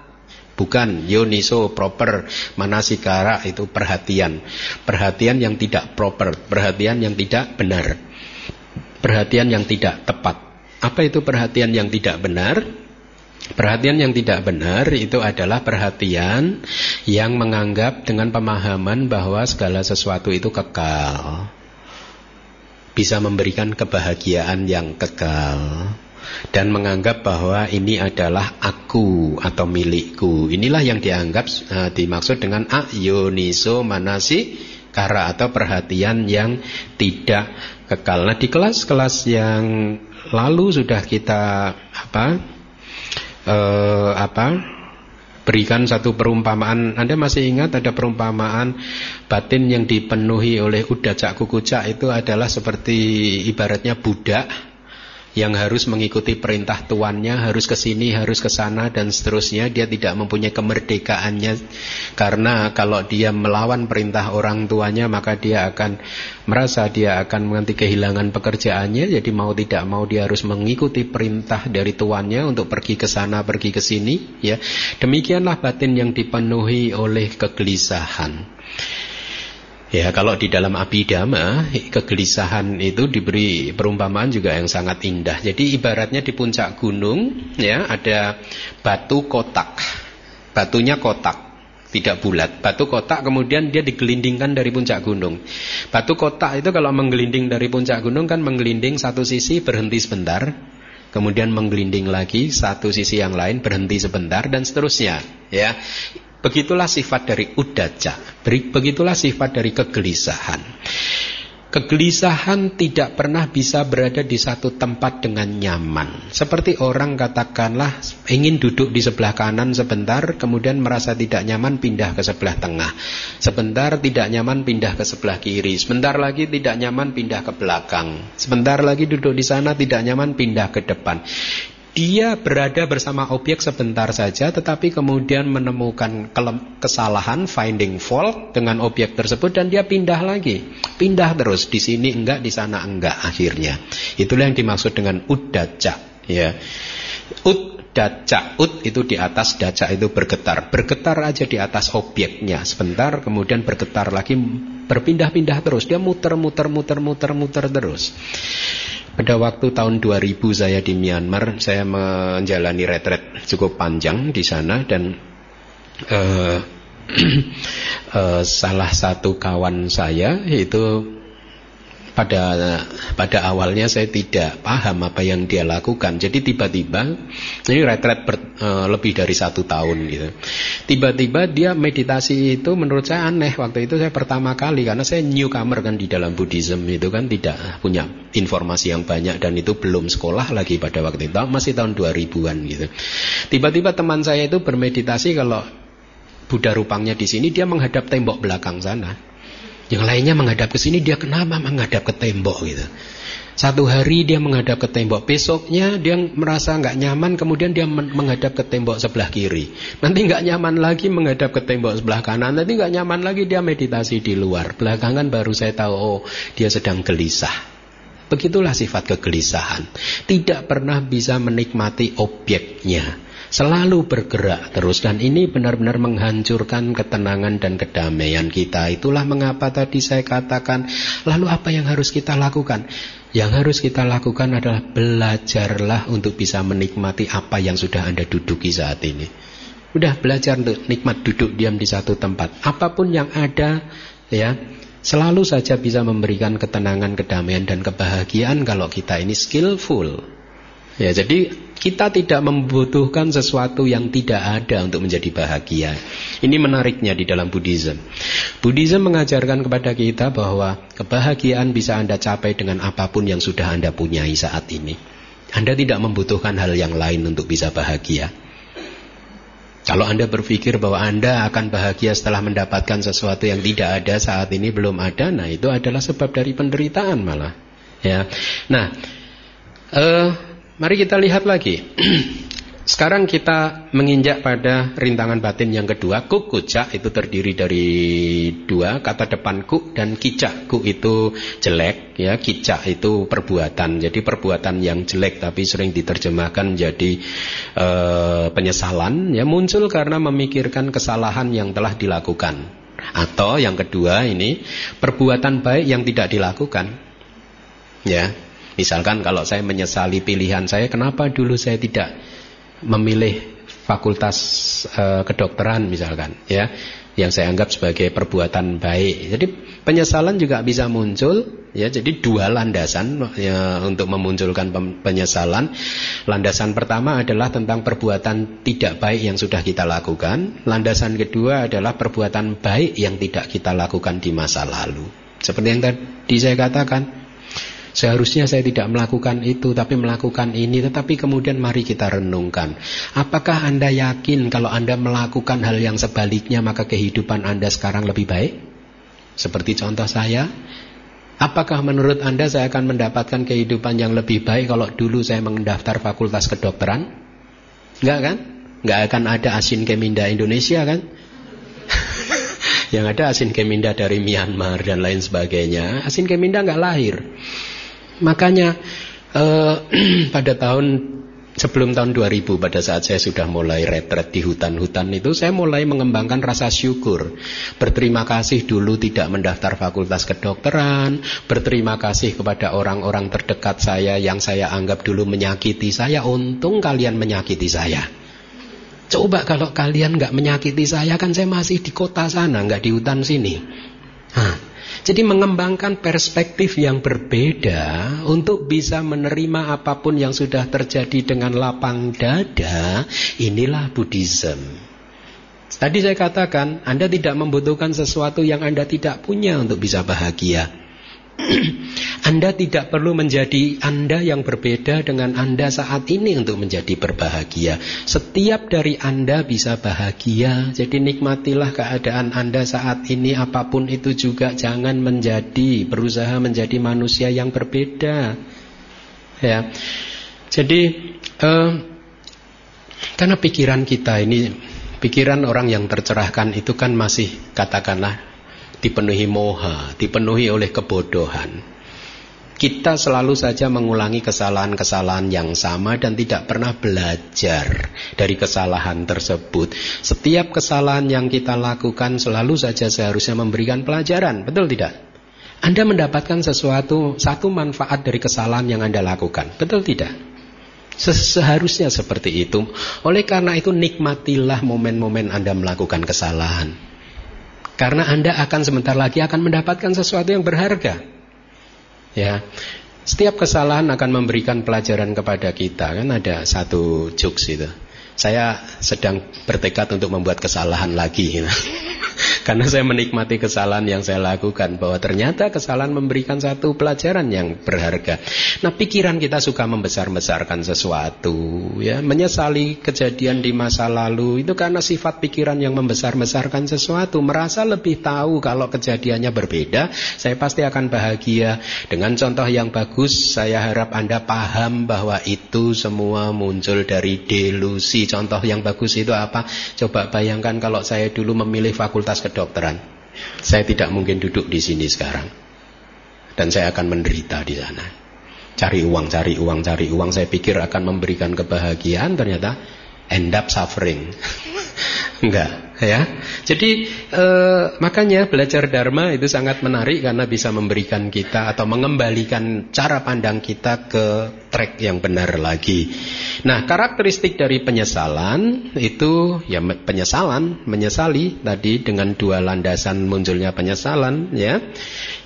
Bukan yoniso proper manasikara itu perhatian. Perhatian yang tidak proper, perhatian yang tidak benar. Perhatian yang tidak tepat. Apa itu perhatian yang tidak benar? Perhatian yang tidak benar itu adalah perhatian yang menganggap dengan pemahaman bahwa segala sesuatu itu kekal. Bisa memberikan kebahagiaan yang kekal dan menganggap bahwa ini adalah aku atau milikku. Inilah yang dianggap uh, dimaksud dengan ayoniso manasi kara atau perhatian yang tidak kekal. Nah, di kelas-kelas yang lalu sudah kita apa? Uh, apa? berikan satu perumpamaan. Anda masih ingat ada perumpamaan batin yang dipenuhi oleh udacak kukucak itu adalah seperti ibaratnya budak yang harus mengikuti perintah tuannya, harus ke sini, harus ke sana dan seterusnya. Dia tidak mempunyai kemerdekaannya karena kalau dia melawan perintah orang tuanya maka dia akan merasa dia akan menganti kehilangan pekerjaannya. Jadi mau tidak mau dia harus mengikuti perintah dari tuannya untuk pergi ke sana, pergi ke sini, ya. Demikianlah batin yang dipenuhi oleh kegelisahan. Ya, kalau di dalam abidama, kegelisahan itu diberi perumpamaan juga yang sangat indah. Jadi ibaratnya di puncak gunung, ya, ada batu kotak. Batunya kotak, tidak bulat. Batu kotak kemudian dia digelindingkan dari puncak gunung. Batu kotak itu kalau menggelinding dari puncak gunung kan menggelinding satu sisi berhenti sebentar, kemudian menggelinding lagi satu sisi yang lain berhenti sebentar dan seterusnya, ya. Begitulah sifat dari udaja. Begitulah sifat dari kegelisahan. Kegelisahan tidak pernah bisa berada di satu tempat dengan nyaman. Seperti orang katakanlah ingin duduk di sebelah kanan sebentar, kemudian merasa tidak nyaman pindah ke sebelah tengah. Sebentar tidak nyaman pindah ke sebelah kiri. Sebentar lagi tidak nyaman pindah ke belakang. Sebentar lagi duduk di sana tidak nyaman pindah ke depan dia berada bersama objek sebentar saja tetapi kemudian menemukan kesalahan finding fault dengan objek tersebut dan dia pindah lagi. Pindah terus di sini enggak di sana enggak akhirnya. Itulah yang dimaksud dengan udaca ya. Udaca ud itu di atas daca itu bergetar. Bergetar aja di atas objeknya. Sebentar kemudian bergetar lagi berpindah-pindah terus. Dia muter muter muter muter muter terus pada waktu tahun 2000 saya di Myanmar, saya menjalani retret cukup panjang di sana dan uh, uh, salah satu kawan saya itu pada pada awalnya saya tidak paham apa yang dia lakukan. Jadi tiba-tiba ini retret ber, uh, lebih dari satu tahun gitu. Tiba-tiba dia meditasi itu menurut saya aneh waktu itu saya pertama kali karena saya newcomer kan di dalam Buddhism itu kan tidak punya informasi yang banyak dan itu belum sekolah lagi pada waktu itu masih tahun 2000-an gitu. Tiba-tiba teman saya itu bermeditasi kalau Buddha rupangnya di sini dia menghadap tembok belakang sana. Yang lainnya menghadap ke sini, dia kenapa menghadap ke tembok gitu. Satu hari dia menghadap ke tembok, besoknya dia merasa nggak nyaman, kemudian dia menghadap ke tembok sebelah kiri. Nanti nggak nyaman lagi menghadap ke tembok sebelah kanan, nanti nggak nyaman lagi dia meditasi di luar. Belakangan baru saya tahu, oh dia sedang gelisah. Begitulah sifat kegelisahan. Tidak pernah bisa menikmati objeknya selalu bergerak terus dan ini benar-benar menghancurkan ketenangan dan kedamaian kita. Itulah mengapa tadi saya katakan, lalu apa yang harus kita lakukan? Yang harus kita lakukan adalah belajarlah untuk bisa menikmati apa yang sudah Anda duduki saat ini. Udah belajar untuk nikmat duduk diam di satu tempat. Apa pun yang ada ya, selalu saja bisa memberikan ketenangan, kedamaian dan kebahagiaan kalau kita ini skillful. Ya, jadi kita tidak membutuhkan sesuatu yang tidak ada untuk menjadi bahagia. Ini menariknya di dalam Buddhism. Buddhism mengajarkan kepada kita bahwa kebahagiaan bisa Anda capai dengan apa pun yang sudah Anda punyai saat ini. Anda tidak membutuhkan hal yang lain untuk bisa bahagia. Kalau Anda berpikir bahwa Anda akan bahagia setelah mendapatkan sesuatu yang tidak ada saat ini belum ada, nah itu adalah sebab dari penderitaan malah. Ya. Nah, uh, Mari kita lihat lagi. Sekarang kita menginjak pada rintangan batin yang kedua. Kuk kucak itu terdiri dari dua kata depan kuk dan kicak. Kuk itu jelek, ya kicak itu perbuatan. Jadi perbuatan yang jelek tapi sering diterjemahkan jadi e, penyesalan. Ya muncul karena memikirkan kesalahan yang telah dilakukan. Atau yang kedua ini perbuatan baik yang tidak dilakukan. Ya, Misalkan kalau saya menyesali pilihan saya, kenapa dulu saya tidak memilih fakultas e, kedokteran misalkan, ya, yang saya anggap sebagai perbuatan baik. Jadi penyesalan juga bisa muncul, ya. Jadi dua landasan ya, untuk memunculkan penyesalan. Landasan pertama adalah tentang perbuatan tidak baik yang sudah kita lakukan. Landasan kedua adalah perbuatan baik yang tidak kita lakukan di masa lalu. Seperti yang tadi saya katakan, Seharusnya saya tidak melakukan itu tapi melakukan ini tetapi kemudian mari kita renungkan. Apakah Anda yakin kalau Anda melakukan hal yang sebaliknya maka kehidupan Anda sekarang lebih baik? Seperti contoh saya, apakah menurut Anda saya akan mendapatkan kehidupan yang lebih baik kalau dulu saya mendaftar fakultas kedokteran? Enggak kan? Enggak akan ada asin keminda Indonesia kan? yang ada asin keminda dari Myanmar dan lain sebagainya. Asin keminda enggak lahir. Makanya eh, pada tahun sebelum tahun 2000 pada saat saya sudah mulai retret di hutan-hutan itu saya mulai mengembangkan rasa syukur. Berterima kasih dulu tidak mendaftar fakultas kedokteran, berterima kasih kepada orang-orang terdekat saya yang saya anggap dulu menyakiti saya. Untung kalian menyakiti saya. Coba kalau kalian nggak menyakiti saya kan saya masih di kota sana, nggak di hutan sini. Hah. Jadi mengembangkan perspektif yang berbeda untuk bisa menerima apa pun yang sudah terjadi dengan lapang dada, inilah Buddhism. Tadi saya katakan, Anda tidak membutuhkan sesuatu yang Anda tidak punya untuk bisa bahagia. anda tidak perlu menjadi Anda yang berbeda dengan Anda saat ini untuk menjadi berbahagia. Setiap dari Anda bisa bahagia. Jadi nikmatilah keadaan Anda saat ini apa pun itu juga jangan menjadi berusaha menjadi manusia yang berbeda. Ya. Jadi eh, karena pikiran kita ini, pikiran orang yang tercerahkan itu kan masih katakanlah dipenuhi moha, dipenuhi oleh kebodohan. Kita selalu saja mengulangi kesalahan-kesalahan yang sama dan tidak pernah belajar dari kesalahan tersebut. Setiap kesalahan yang kita lakukan selalu saja seharusnya memberikan pelajaran, betul tidak? Anda mendapatkan sesuatu, satu manfaat dari kesalahan yang Anda lakukan, betul tidak? Seharusnya seperti itu. Oleh karena itu nikmatilah momen-momen Anda melakukan kesalahan. Karena Anda akan sebentar lagi akan mendapatkan sesuatu yang berharga. Ya, setiap kesalahan akan memberikan pelajaran kepada kita. Kan ada satu jokes itu. Saya sedang bertekad untuk membuat kesalahan lagi. Karena saya menikmati kesalahan yang saya lakukan bahwa ternyata kesalahan memberikan satu pelajaran yang berharga. Nah, pikiran kita suka membesar-besarkan sesuatu, ya, menyesali kejadian di masa lalu itu karena sifat pikiran yang membesar-besarkan sesuatu, merasa lebih tahu kalau kejadiannya berbeda, saya pasti akan bahagia. Dengan contoh yang bagus, saya harap Anda paham bahwa itu semua muncul dari delusi. Contoh yang bagus itu apa? Coba bayangkan kalau saya dulu memilih fakultas kedokteran. Saya tidak mungkin duduk di sini sekarang. Dan saya akan menderita di sana. Cari uang, cari uang, cari uang. Saya pikir akan memberikan kebahagiaan, ternyata end up suffering. Enggak, ya. Jadi eh, makanya belajar dharma itu sangat menarik karena bisa memberikan kita atau mengembalikan cara pandang kita ke track yang benar lagi. Nah, karakteristik dari penyesalan itu ya penyesalan, menyesali tadi dengan dua landasan munculnya penyesalan ya,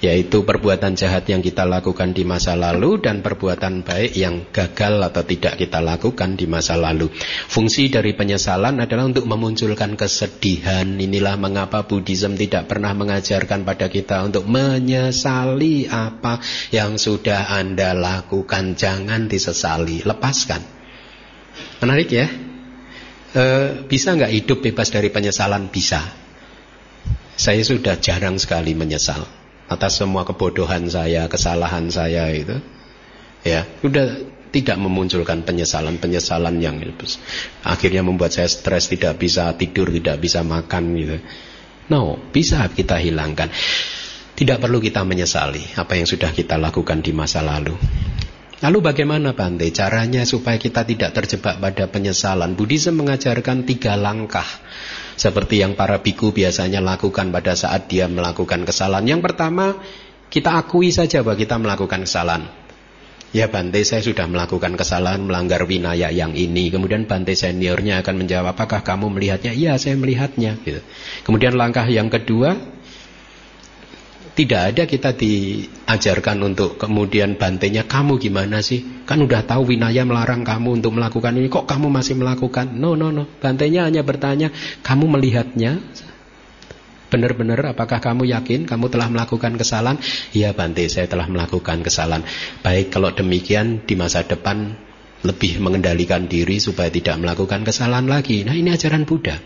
yaitu perbuatan jahat yang kita lakukan di masa lalu dan perbuatan baik yang gagal atau tidak kita lakukan di masa lalu. Fungsi dari penyesalan adalah untuk memunculkan kesedihan. Inilah mengapa Buddhism tidak pernah mengajarkan pada kita untuk menyesali apa yang sudah Anda lakukan. Jangan disesali, lepaskan. Menarik ya? E, bisa nggak hidup bebas dari penyesalan? Bisa. Saya sudah jarang sekali menyesal atas semua kebodohan saya, kesalahan saya itu. Ya, sudah tidak memunculkan penyesalan-penyesalan yang akhirnya membuat saya stres, tidak bisa tidur, tidak bisa makan gitu. No, bisa kita hilangkan. Tidak perlu kita menyesali apa yang sudah kita lakukan di masa lalu. Lalu bagaimana Bante caranya supaya kita tidak terjebak pada penyesalan? Buddhism mengajarkan tiga langkah seperti yang para biku biasanya lakukan pada saat dia melakukan kesalahan. Yang pertama, kita akui saja bahwa kita melakukan kesalahan. Ya Bante saya sudah melakukan kesalahan melanggar winaya yang ini Kemudian Bante seniornya akan menjawab Apakah kamu melihatnya? Iya saya melihatnya gitu. Kemudian langkah yang kedua tidak ada kita diajarkan untuk kemudian bantainya kamu gimana sih? Kan udah tahu Winaya melarang kamu untuk melakukan ini, kok kamu masih melakukan? No, no, no. Bantainya hanya bertanya, kamu melihatnya? Benar-benar apakah kamu yakin kamu telah melakukan kesalahan? Iya Bante, saya telah melakukan kesalahan. Baik, kalau demikian di masa depan lebih mengendalikan diri supaya tidak melakukan kesalahan lagi. Nah, ini ajaran Buddha.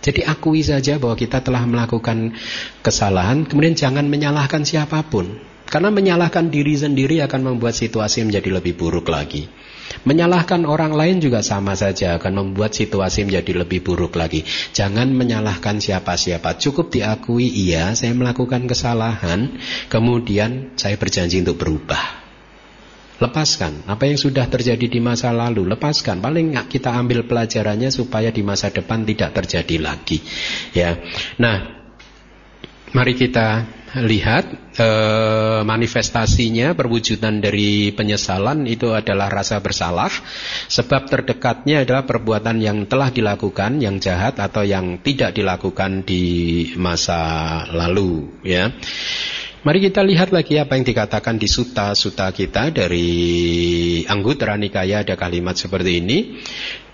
Jadi akui saja bahwa kita telah melakukan kesalahan, kemudian jangan menyalahkan siapa pun. Karena menyalahkan diri sendiri akan membuat situasi menjadi lebih buruk lagi. Menyalahkan orang lain juga sama saja akan membuat situasi menjadi lebih buruk lagi. Jangan menyalahkan siapa-siapa. Cukup diakui, iya saya melakukan kesalahan, kemudian saya berjanji untuk berubah. Lepaskan apa yang sudah terjadi di masa lalu, lepaskan. Paling kita ambil pelajarannya supaya di masa depan tidak terjadi lagi. Ya. Nah, mari kita lihat eh, manifestasinya perwujudan dari penyesalan itu adalah rasa bersalah sebab terdekatnya adalah perbuatan yang telah dilakukan yang jahat atau yang tidak dilakukan di masa lalu ya Mari kita lihat lagi apa yang dikatakan di suta-suta kita dari Anggutara Nikaya ada kalimat seperti ini.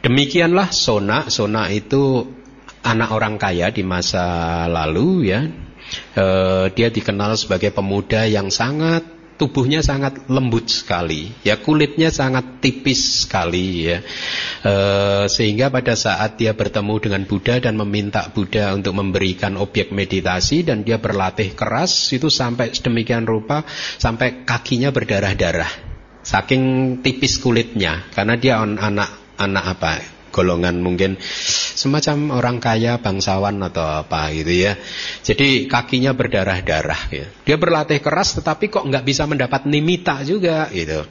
Demikianlah Sona, Sona itu anak orang kaya di masa lalu ya. E, dia dikenal sebagai pemuda yang sangat tubuhnya sangat lembut sekali, ya kulitnya sangat tipis sekali, ya e, sehingga pada saat dia bertemu dengan Buddha dan meminta Buddha untuk memberikan objek meditasi dan dia berlatih keras itu sampai sedemikian rupa sampai kakinya berdarah-darah. saking tipis kulitnya karena dia anak anak apa golongan mungkin semacam orang kaya bangsawan atau apa gitu ya. Jadi kakinya berdarah-darah ya. Dia berlatih keras tetapi kok nggak bisa mendapat nimita juga gitu.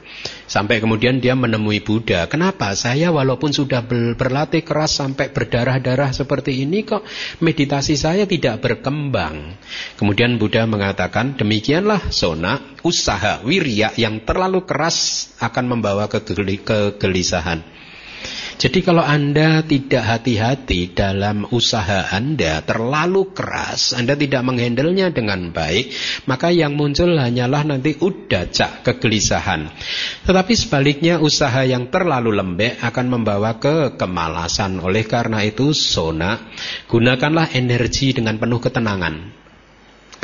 Sampai kemudian dia menemui Buddha. Kenapa? Saya walaupun sudah berlatih keras sampai berdarah-darah seperti ini kok meditasi saya tidak berkembang. Kemudian Buddha mengatakan demikianlah sona usaha wirya yang terlalu keras akan membawa kegelisahan. Jadi kalau Anda tidak hati-hati dalam usaha Anda terlalu keras, Anda tidak menghandlenya dengan baik, maka yang muncul hanyalah nanti udacak kegelisahan. Tetapi sebaliknya usaha yang terlalu lembek akan membawa ke kemalasan. Oleh karena itu, sona, gunakanlah energi dengan penuh ketenangan.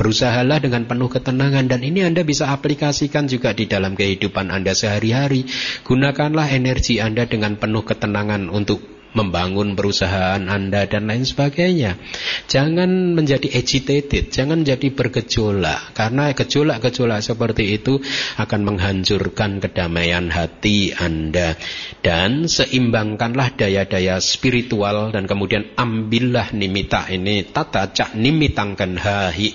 Berusahalah dengan penuh ketenangan dan ini Anda bisa aplikasikan juga di dalam kehidupan Anda sehari-hari. Gunakanlah energi Anda dengan penuh ketenangan untuk membangun perusahaan Anda dan lain sebagainya. Jangan menjadi agitated, jangan menjadi bergejolak karena gejolak-gejolak seperti itu akan menghancurkan kedamaian hati Anda dan seimbangkanlah daya-daya spiritual dan kemudian ambillah nimita ini tata cak nimitangkan hahi.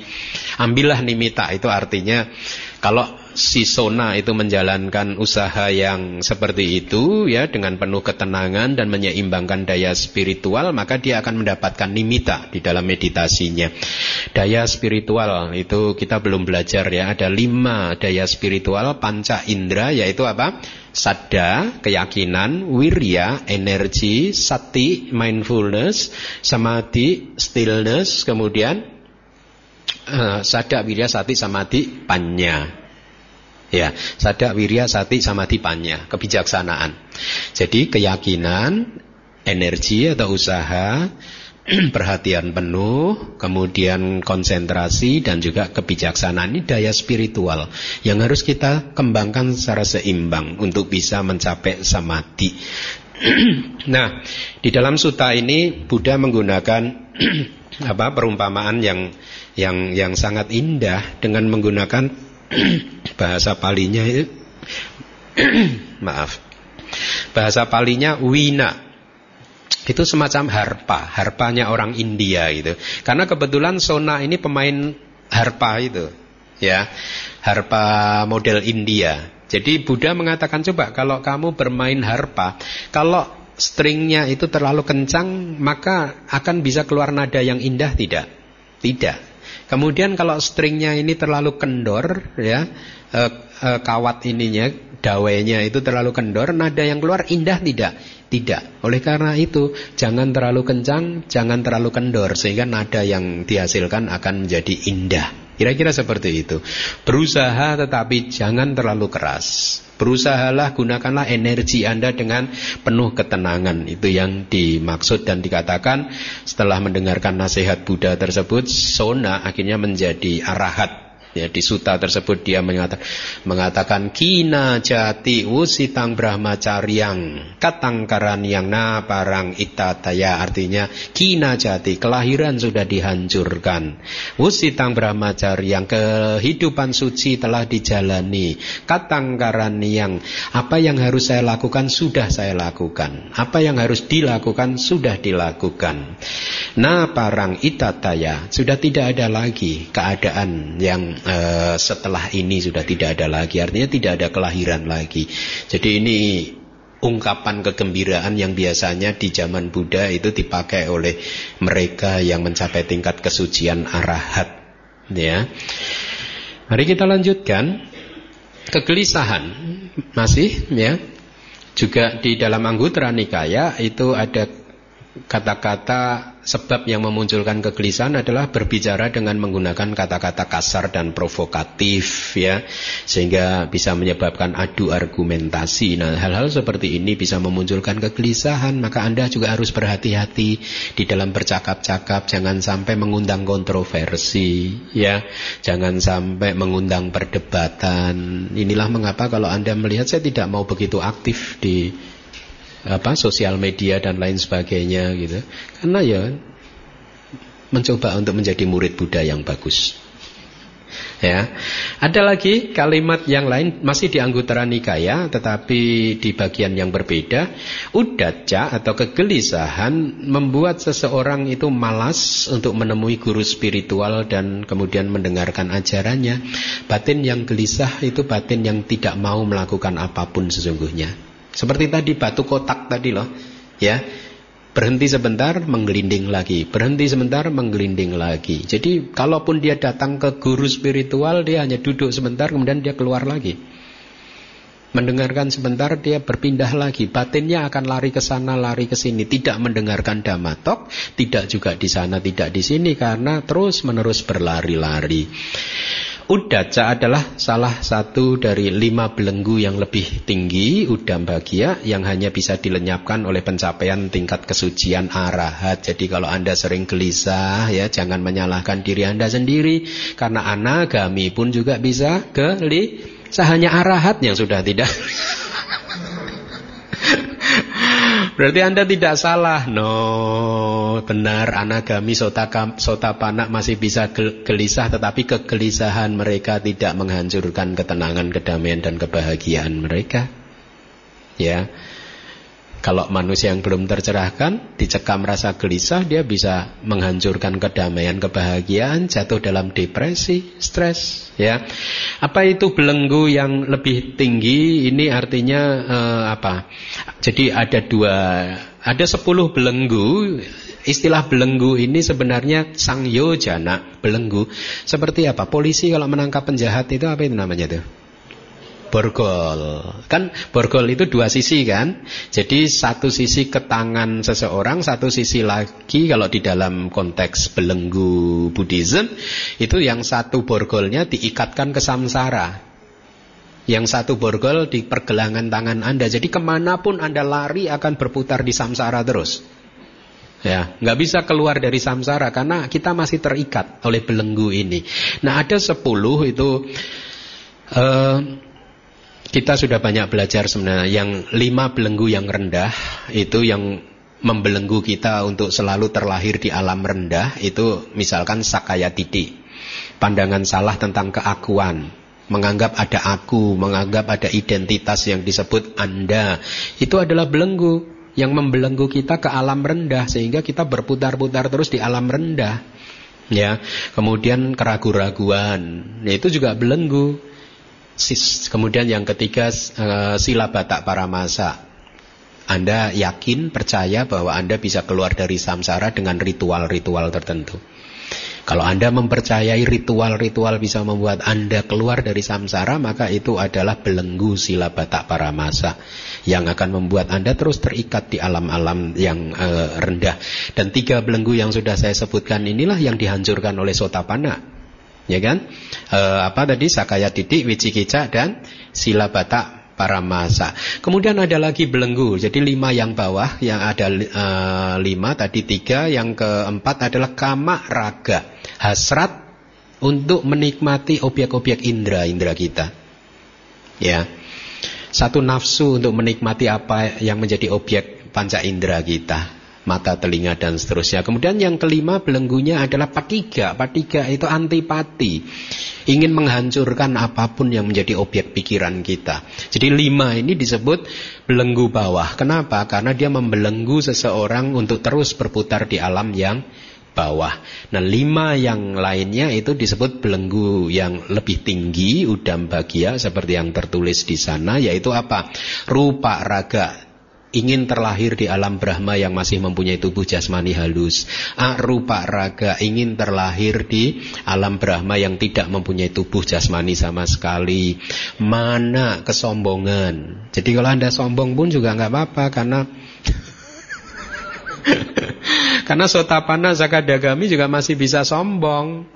Ambillah nimita itu artinya kalau si Sona itu menjalankan usaha yang seperti itu ya dengan penuh ketenangan dan menyeimbangkan daya spiritual maka dia akan mendapatkan nimita di dalam meditasinya. Daya spiritual itu kita belum belajar ya ada lima daya spiritual panca indera yaitu apa? Sada, keyakinan, wirya, energi, sati, mindfulness, samadhi, stillness, kemudian uh, wirya, sati, samadhi, panya. Ya, sada wirya sati samadhi panya, kebijaksanaan. Jadi keyakinan, energi atau usaha, perhatian penuh, kemudian konsentrasi dan juga kebijaksanaan ini daya spiritual yang harus kita kembangkan secara seimbang untuk bisa mencapai samadhi. nah, di dalam suta ini Buddha menggunakan apa perumpamaan yang yang yang sangat indah dengan menggunakan bahasa palinya itu maaf. Bahasa palinya wina. Itu semacam harpa harpanya orang India gitu. Karena kebetulan Sona ini pemain harpa itu ya. Harpa model India. Jadi Buddha mengatakan coba kalau kamu bermain harpa kalau stringnya itu terlalu kencang maka akan bisa keluar nada yang indah. Tidak. Tidak Kemudian kalau stringnya ini terlalu kendor, ya e, e, kawat ininya, dawainya itu terlalu kendor, nada yang keluar indah tidak? Tidak. Oleh karena itu, jangan terlalu kencang, jangan terlalu kendor, sehingga nada yang dihasilkan akan menjadi indah. Kira-kira seperti itu. Berusaha tetapi jangan terlalu keras. Berusahalah gunakanlah energi Anda dengan penuh ketenangan. Itu yang dimaksud dan dikatakan setelah mendengarkan nasihat Buddha tersebut, sona akhirnya menjadi arahat Ya, di suta tersebut dia mengatakan, mengatakan kina jati usitang brahmacaryang katang yang na parang itataya. Artinya kina jati kelahiran sudah dihancurkan. Usitang brahmacaryang kehidupan suci telah dijalani. Katang yang apa yang harus saya lakukan sudah saya lakukan. Apa yang harus dilakukan sudah dilakukan. Na parang itataya sudah tidak ada lagi keadaan yang Eh, setelah ini sudah tidak ada lagi. Artinya tidak ada kelahiran lagi. Jadi ini ungkapan kegembiraan yang biasanya di zaman Buddha itu dipakai oleh mereka yang mencapai tingkat kesucian arahat. Ya. Mari kita lanjutkan. Kegelisahan. Masih ya. Juga di dalam Anggutara Nikaya itu ada kata-kata sebab yang memunculkan kegelisahan adalah berbicara dengan menggunakan kata-kata kasar dan provokatif ya sehingga bisa menyebabkan adu argumentasi. Nah, hal-hal seperti ini bisa memunculkan kegelisahan, maka Anda juga harus berhati-hati di dalam bercakap-cakap, jangan sampai mengundang kontroversi ya. Jangan sampai mengundang perdebatan. Inilah mengapa kalau Anda melihat saya tidak mau begitu aktif di apa sosial media dan lain sebagainya gitu. Karena ya mencoba untuk menjadi murid Buddha yang bagus. Ya. Ada lagi kalimat yang lain masih di anggota nikaya tetapi di bagian yang berbeda. Udaca atau kegelisahan membuat seseorang itu malas untuk menemui guru spiritual dan kemudian mendengarkan ajarannya. Batin yang gelisah itu batin yang tidak mau melakukan apa pun sesungguhnya. Seperti tadi batu kotak tadi loh, ya Berhenti sebentar, menggelinding lagi. Berhenti sebentar, menggelinding lagi. Jadi, kalaupun dia datang ke guru spiritual, dia hanya duduk sebentar, kemudian dia keluar lagi. Mendengarkan sebentar, dia berpindah lagi. Batinnya akan lari ke sana, lari ke sini. Tidak mendengarkan damatok, tidak juga di sana, tidak di sini, karena terus-menerus berlari-lari. Udaca adalah salah satu dari lima belenggu yang lebih tinggi Udam bagia yang hanya bisa dilenyapkan oleh pencapaian tingkat kesucian arahat. Jadi kalau anda sering gelisah ya Jangan menyalahkan diri anda sendiri Karena anagami pun juga bisa gelisah. Hanya arahat yang sudah tidak Berarti Anda tidak salah. No, benar anagami sota, sota panak masih bisa gelisah tetapi kegelisahan mereka tidak menghancurkan ketenangan, kedamaian dan kebahagiaan mereka. Ya. Kalau manusia yang belum tercerahkan, dicekam rasa gelisah, dia bisa menghancurkan kedamaian, kebahagiaan, jatuh dalam depresi, stres. Ya, apa itu belenggu yang lebih tinggi? Ini artinya uh, apa? Jadi ada dua, ada sepuluh belenggu. Istilah belenggu ini sebenarnya sang yojana belenggu. Seperti apa? Polisi kalau menangkap penjahat itu apa itu namanya tuh? Borgol. Kan borgol itu dua sisi kan. Jadi satu sisi ke tangan seseorang, satu sisi lagi kalau di dalam konteks belenggu Buddhism itu yang satu borgolnya diikatkan ke samsara. Yang satu borgol di pergelangan tangan Anda. Jadi ke mana pun Anda lari akan berputar di samsara terus. Ya, nggak bisa keluar dari samsara karena kita masih terikat oleh belenggu ini. Nah, ada sepuluh itu uh, kita sudah banyak belajar sebenarnya. Yang lima belenggu yang rendah itu yang membelenggu kita untuk selalu terlahir di alam rendah itu misalkan sakaya titi pandangan salah tentang keakuan. Menganggap ada aku menganggap ada identitas yang disebut anda. Itu adalah belenggu yang membelenggu kita ke alam rendah sehingga kita berputar-putar terus di alam rendah. Ya kemudian keraguan-raguan ya, itu juga belenggu Kemudian yang ketiga uh, sila batak para masa. Anda yakin, percaya bahwa Anda bisa keluar dari samsara dengan ritual-ritual tertentu. Kalau Anda mempercayai ritual-ritual bisa membuat Anda keluar dari samsara, maka itu adalah belenggu sila batak para masa yang akan membuat Anda terus terikat di alam-alam yang uh, rendah. Dan tiga belenggu yang sudah saya sebutkan inilah yang dihancurkan oleh Sotapana ya kan? E, apa tadi sakaya titik, wicikica dan sila batak para masa. Kemudian ada lagi belenggu. Jadi lima yang bawah, yang ada e, lima tadi tiga, yang keempat adalah kama raga, hasrat untuk menikmati objek-objek indera indera kita. Ya, satu nafsu untuk menikmati apa yang menjadi objek panca indera kita mata, telinga dan seterusnya. Kemudian yang kelima belenggunya adalah patiga. Patiga itu antipati. Ingin menghancurkan apa pun yang menjadi objek pikiran kita. Jadi lima ini disebut belenggu bawah. Kenapa? Karena dia membelenggu seseorang untuk terus berputar di alam yang bawah. Nah lima yang lainnya itu disebut belenggu yang lebih tinggi, udam bagia seperti yang tertulis di sana, yaitu apa? Rupa raga ingin terlahir di alam Brahma yang masih mempunyai tubuh jasmani halus. Arupa raga ingin terlahir di alam Brahma yang tidak mempunyai tubuh jasmani sama sekali. Mana kesombongan. Jadi kalau anda sombong pun juga nggak apa-apa karena karena sotapana zakadagami juga masih bisa sombong.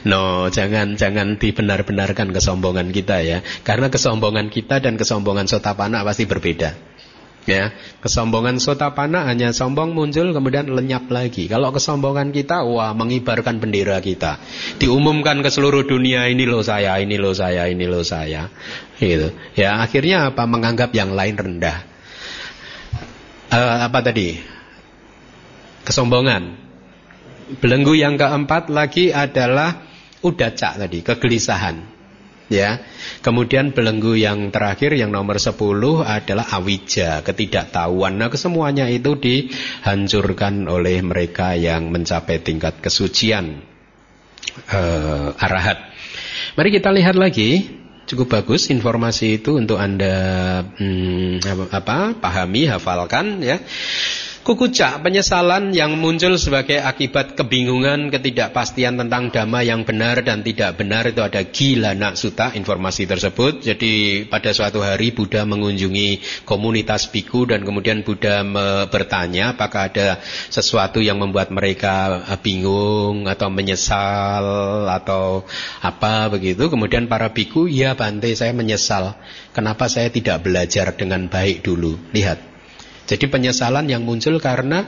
No, jangan jangan dibenar-benarkan kesombongan kita ya. Karena kesombongan kita dan kesombongan sotapana pasti berbeda. Ya, kesombongan sotapana hanya sombong muncul kemudian lenyap lagi. Kalau kesombongan kita, wah mengibarkan bendera kita, diumumkan ke seluruh dunia ini loh saya, ini loh saya, ini loh saya, gitu. Ya, akhirnya apa? Menganggap yang lain rendah. Uh, apa tadi? Kesombongan. Belenggu yang keempat lagi adalah Udah cak tadi, kegelisahan. Ya. Kemudian belenggu yang terakhir yang nomor 10 adalah awija, ketidaktahuan. Nah, kesemuanya itu dihancurkan oleh mereka yang mencapai tingkat kesucian uh, arahat. Mari kita lihat lagi cukup bagus informasi itu untuk anda hmm, apa pahami hafalkan ya Kukucak, penyesalan yang muncul sebagai akibat kebingungan, ketidakpastian tentang dhamma yang benar dan tidak benar itu ada gila nak suta informasi tersebut. Jadi pada suatu hari Buddha mengunjungi komunitas biku dan kemudian Buddha bertanya apakah ada sesuatu yang membuat mereka eh, bingung atau menyesal atau apa begitu. Kemudian para biku, ya Bante saya menyesal. Kenapa saya tidak belajar dengan baik dulu? Lihat, jadi penyesalan yang muncul karena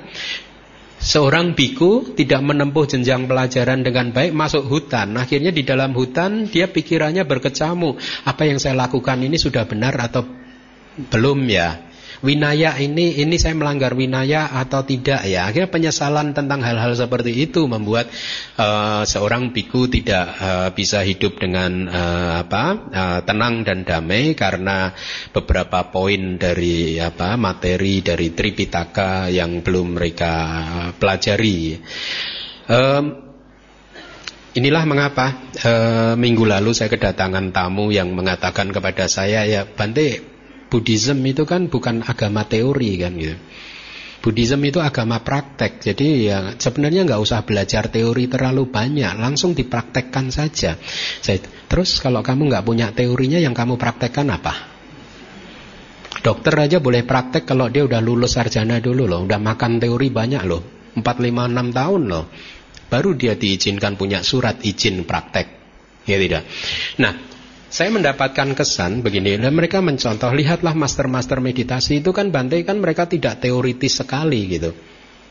seorang biku tidak menempuh jenjang pelajaran dengan baik masuk hutan. Akhirnya di dalam hutan dia pikirannya berkecamuk. Apa yang saya lakukan ini sudah benar atau belum ya? Winaya ini ini saya melanggar winaya atau tidak ya. Akhirnya penyesalan tentang hal-hal seperti itu membuat uh, seorang biku tidak uh, bisa hidup dengan uh, apa uh, tenang dan damai karena beberapa poin dari apa materi dari Tripitaka yang belum mereka pelajari. Um, Inilah mengapa e, minggu lalu saya kedatangan tamu yang mengatakan kepada saya ya Bante Buddhism itu kan bukan agama teori kan gitu. Buddhism itu agama praktek, jadi ya sebenarnya nggak usah belajar teori terlalu banyak, langsung dipraktekkan saja. Terus kalau kamu nggak punya teorinya, yang kamu praktekkan apa? Dokter aja boleh praktek kalau dia udah lulus sarjana dulu loh, udah makan teori banyak loh, 4, 5, 6 tahun loh. Baru dia diizinkan punya surat izin praktek. Ya tidak. Nah, saya mendapatkan kesan begini, dan mereka mencontoh, lihatlah master-master meditasi itu kan Bante kan mereka tidak teoritis sekali gitu.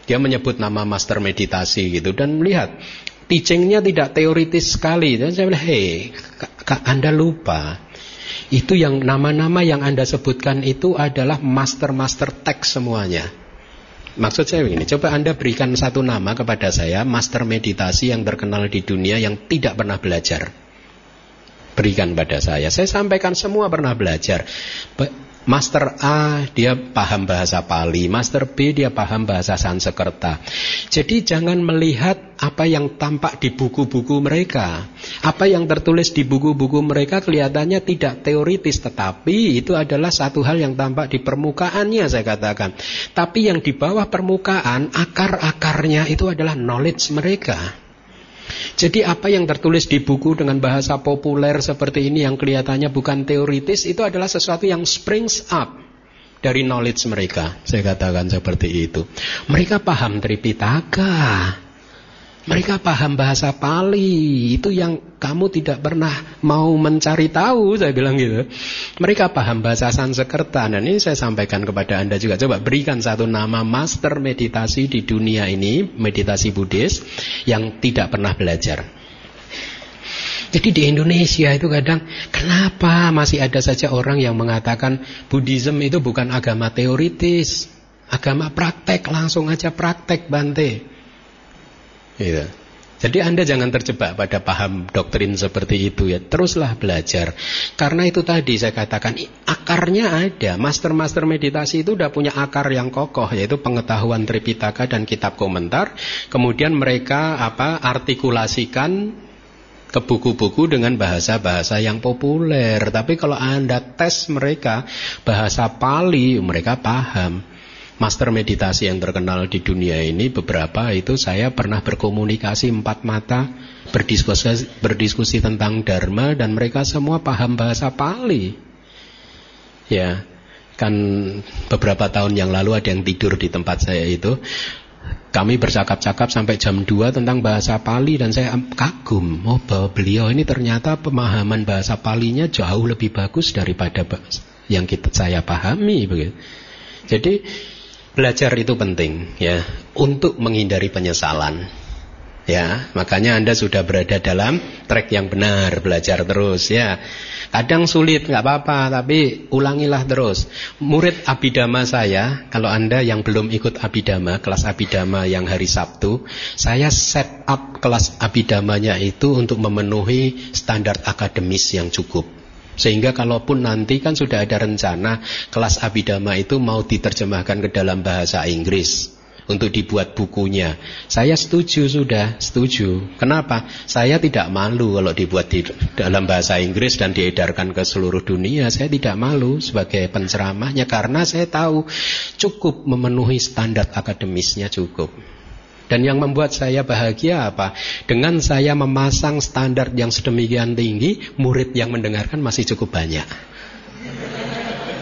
Dia menyebut nama master meditasi gitu dan lihat teachingnya tidak teoritis sekali. Dan saya bilang, hei, Anda lupa. Itu yang nama-nama yang Anda sebutkan itu adalah master-master teks semuanya. Maksud saya begini, coba Anda berikan satu nama kepada saya, master meditasi yang terkenal di dunia yang tidak pernah belajar berikan pada saya. Saya sampaikan semua pernah belajar. Master A dia paham bahasa Pali, Master B dia paham bahasa Sanskerta. Jadi jangan melihat apa yang tampak di buku-buku mereka. Apa yang tertulis di buku-buku mereka kelihatannya tidak teoritis tetapi itu adalah satu hal yang tampak di permukaannya saya katakan. Tapi yang di bawah permukaan akar-akarnya itu adalah knowledge mereka. Jadi apa yang tertulis di buku dengan bahasa populer seperti ini yang kelihatannya bukan teoritis itu adalah sesuatu yang springs up dari knowledge mereka. Saya katakan seperti itu. Mereka paham Tripitaka. Mereka paham bahasa Pali, itu yang kamu tidak pernah mau mencari tahu, saya bilang gitu. Mereka paham bahasa Sanskerta, dan ini saya sampaikan kepada Anda juga. Coba berikan satu nama master meditasi di dunia ini, meditasi Buddhis, yang tidak pernah belajar. Jadi di Indonesia itu kadang kenapa masih ada saja orang yang mengatakan Buddhism itu bukan agama teoritis, agama praktek, langsung aja praktek Bante. Gitu. Jadi Anda jangan terjebak pada paham doktrin seperti itu ya. Teruslah belajar. Karena itu tadi saya katakan akarnya ada. Master-master meditasi itu sudah punya akar yang kokoh yaitu pengetahuan Tripitaka dan kitab komentar. Kemudian mereka apa artikulasikan ke buku-buku dengan bahasa-bahasa yang populer. Tapi kalau Anda tes mereka bahasa Pali, mereka paham master meditasi yang terkenal di dunia ini beberapa itu saya pernah berkomunikasi empat mata berdiskusi berdiskusi tentang dharma dan mereka semua paham bahasa Pali. Ya kan beberapa tahun yang lalu ada yang tidur di tempat saya itu. Kami bercakap-cakap sampai jam 2 tentang bahasa Pali dan saya kagum oh bahwa beliau ini ternyata pemahaman bahasa Palinya jauh lebih bagus daripada yang kita saya pahami begitu. Jadi Belajar itu penting ya untuk menghindari penyesalan. Ya, makanya Anda sudah berada dalam track yang benar, belajar terus ya. Kadang sulit, nggak apa-apa, tapi ulangilah terus. Murid Abidama saya, kalau Anda yang belum ikut Abidama, kelas Abidama yang hari Sabtu, saya set up kelas Abidamanya itu untuk memenuhi standar akademis yang cukup. Sehingga kalaupun nanti kan sudah ada rencana kelas Abidama itu mau diterjemahkan ke dalam bahasa Inggris untuk dibuat bukunya. Saya setuju sudah, setuju. Kenapa? Saya tidak malu kalau dibuat di dalam bahasa Inggris dan diedarkan ke seluruh dunia. Saya tidak malu sebagai penceramahnya karena saya tahu cukup memenuhi standar akademisnya cukup. Dan yang membuat saya bahagia apa? Dengan saya memasang standar yang sedemikian tinggi, murid yang mendengarkan masih cukup banyak.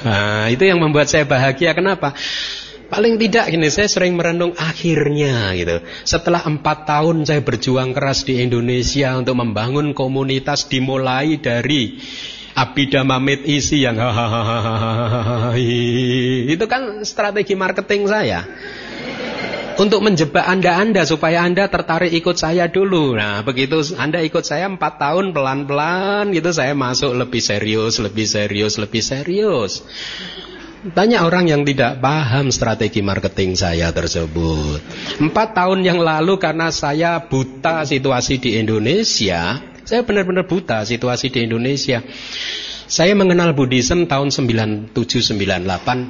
Nah, itu yang membuat saya bahagia. Kenapa? Paling tidak gini, saya sering merenung akhirnya gitu. Setelah empat tahun saya berjuang keras di Indonesia untuk membangun komunitas dimulai dari Abidama Made Easy yang hahaha itu kan strategi marketing saya untuk menjebak anda-anda supaya anda tertarik ikut saya dulu. Nah begitu anda ikut saya empat tahun pelan-pelan gitu saya masuk lebih serius, lebih serius, lebih serius. Banyak orang yang tidak paham strategi marketing saya tersebut. Empat tahun yang lalu karena saya buta situasi di Indonesia, saya benar-benar buta situasi di Indonesia. Saya mengenal Buddhism tahun 9798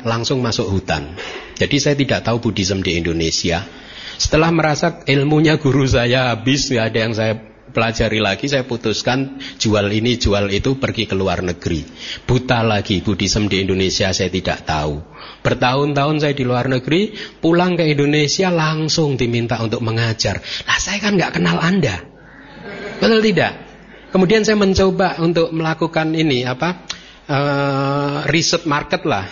langsung masuk hutan. Jadi saya tidak tahu Buddhism di Indonesia. Setelah merasa ilmunya guru saya habis, nggak ada yang saya pelajari lagi saya putuskan jual ini jual itu pergi ke luar negeri. Buta lagi Buddhism di Indonesia saya tidak tahu. Bertahun-tahun saya di luar negeri pulang ke Indonesia langsung diminta untuk mengajar. Lah saya kan nggak kenal anda. Betul tidak kemudian saya mencoba untuk melakukan ini apa uh, riset market lah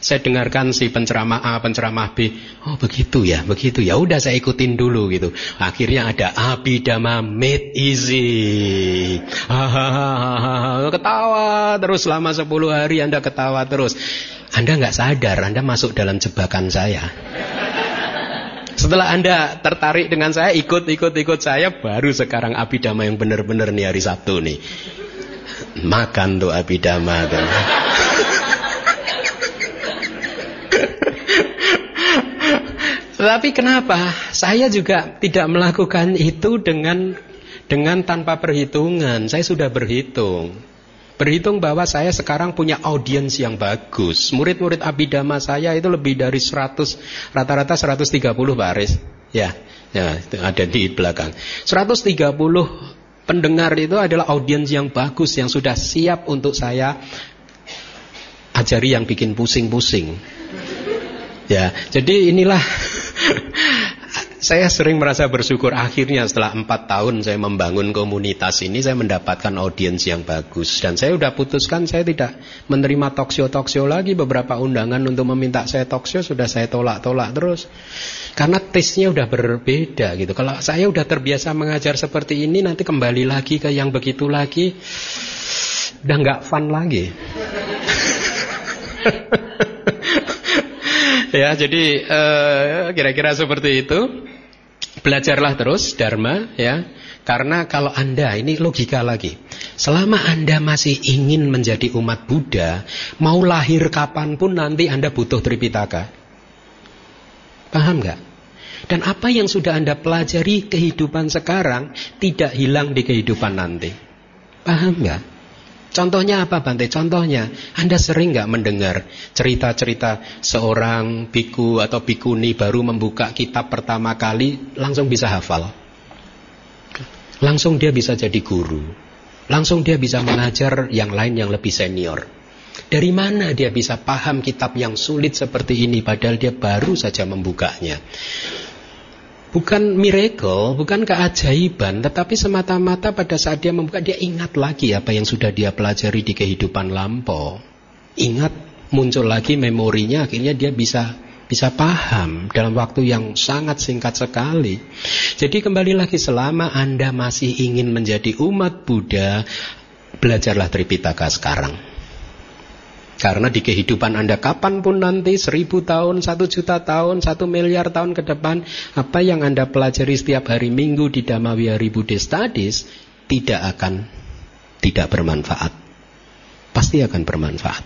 saya dengarkan si penceramah A, penceramah B. Oh begitu ya, begitu ya. Udah saya ikutin dulu gitu. Akhirnya ada Abidama Made Easy. ketawa terus selama 10 hari Anda ketawa terus. Anda nggak sadar, Anda masuk dalam jebakan saya. Setelah Anda tertarik dengan saya, ikut-ikut-ikut saya, baru sekarang Abidama yang benar-benar nih hari Sabtu nih. Makan tuh Abidama. Tuh. Tetapi kenapa saya juga tidak melakukan itu dengan dengan tanpa perhitungan? Saya sudah berhitung. Berhitung bahwa saya sekarang punya audiens yang bagus. Murid-murid Abidama saya itu lebih dari 100, rata-rata 130 Pak Aris. Ya, ya ada di belakang. 130 pendengar itu adalah audiens yang bagus yang sudah siap untuk saya ajari yang bikin pusing-pusing. Ya, jadi inilah saya sering merasa bersyukur akhirnya setelah empat tahun saya membangun komunitas ini saya mendapatkan audiens yang bagus. Dan saya sudah putuskan saya tidak menerima talkshow talkshow lagi. Beberapa undangan untuk meminta saya talkshow sudah saya tolak-tolak terus. Karena tesnya udah berbeda gitu. Kalau saya udah terbiasa mengajar seperti ini nanti kembali lagi ke yang begitu lagi udah nggak fun lagi ya, jadi eh, kira-kira uh, seperti itu. Belajarlah terus dharma ya. Karena kalau Anda ini logika lagi. Selama Anda masih ingin menjadi umat Buddha, mau lahir kapan pun nanti Anda butuh Tripitaka. Paham nggak? Dan apa yang sudah Anda pelajari kehidupan sekarang tidak hilang di kehidupan nanti. Paham nggak? Contohnya apa Bante? Contohnya, Anda sering nggak mendengar cerita-cerita seorang biku atau bikuni baru membuka kitab pertama kali langsung bisa hafal. Langsung dia bisa jadi guru. Langsung dia bisa mengajar yang lain yang lebih senior. Dari mana dia bisa paham kitab yang sulit seperti ini padahal dia baru saja membukanya? Bukan miracle, bukan keajaiban, tetapi semata-mata pada saat dia membuka, dia ingat lagi apa yang sudah dia pelajari di kehidupan lampau. Ingat, muncul lagi memorinya, akhirnya dia bisa bisa paham dalam waktu yang sangat singkat sekali. Jadi kembali lagi selama Anda masih ingin menjadi umat Buddha, belajarlah Tripitaka sekarang. Karena di kehidupan Anda kapan pun nanti seribu tahun, satu juta tahun, satu miliar tahun ke depan Apa yang Anda pelajari setiap hari minggu di Dhamma Wihari Buddhist Studies Tidak akan tidak bermanfaat pasti akan bermanfaat.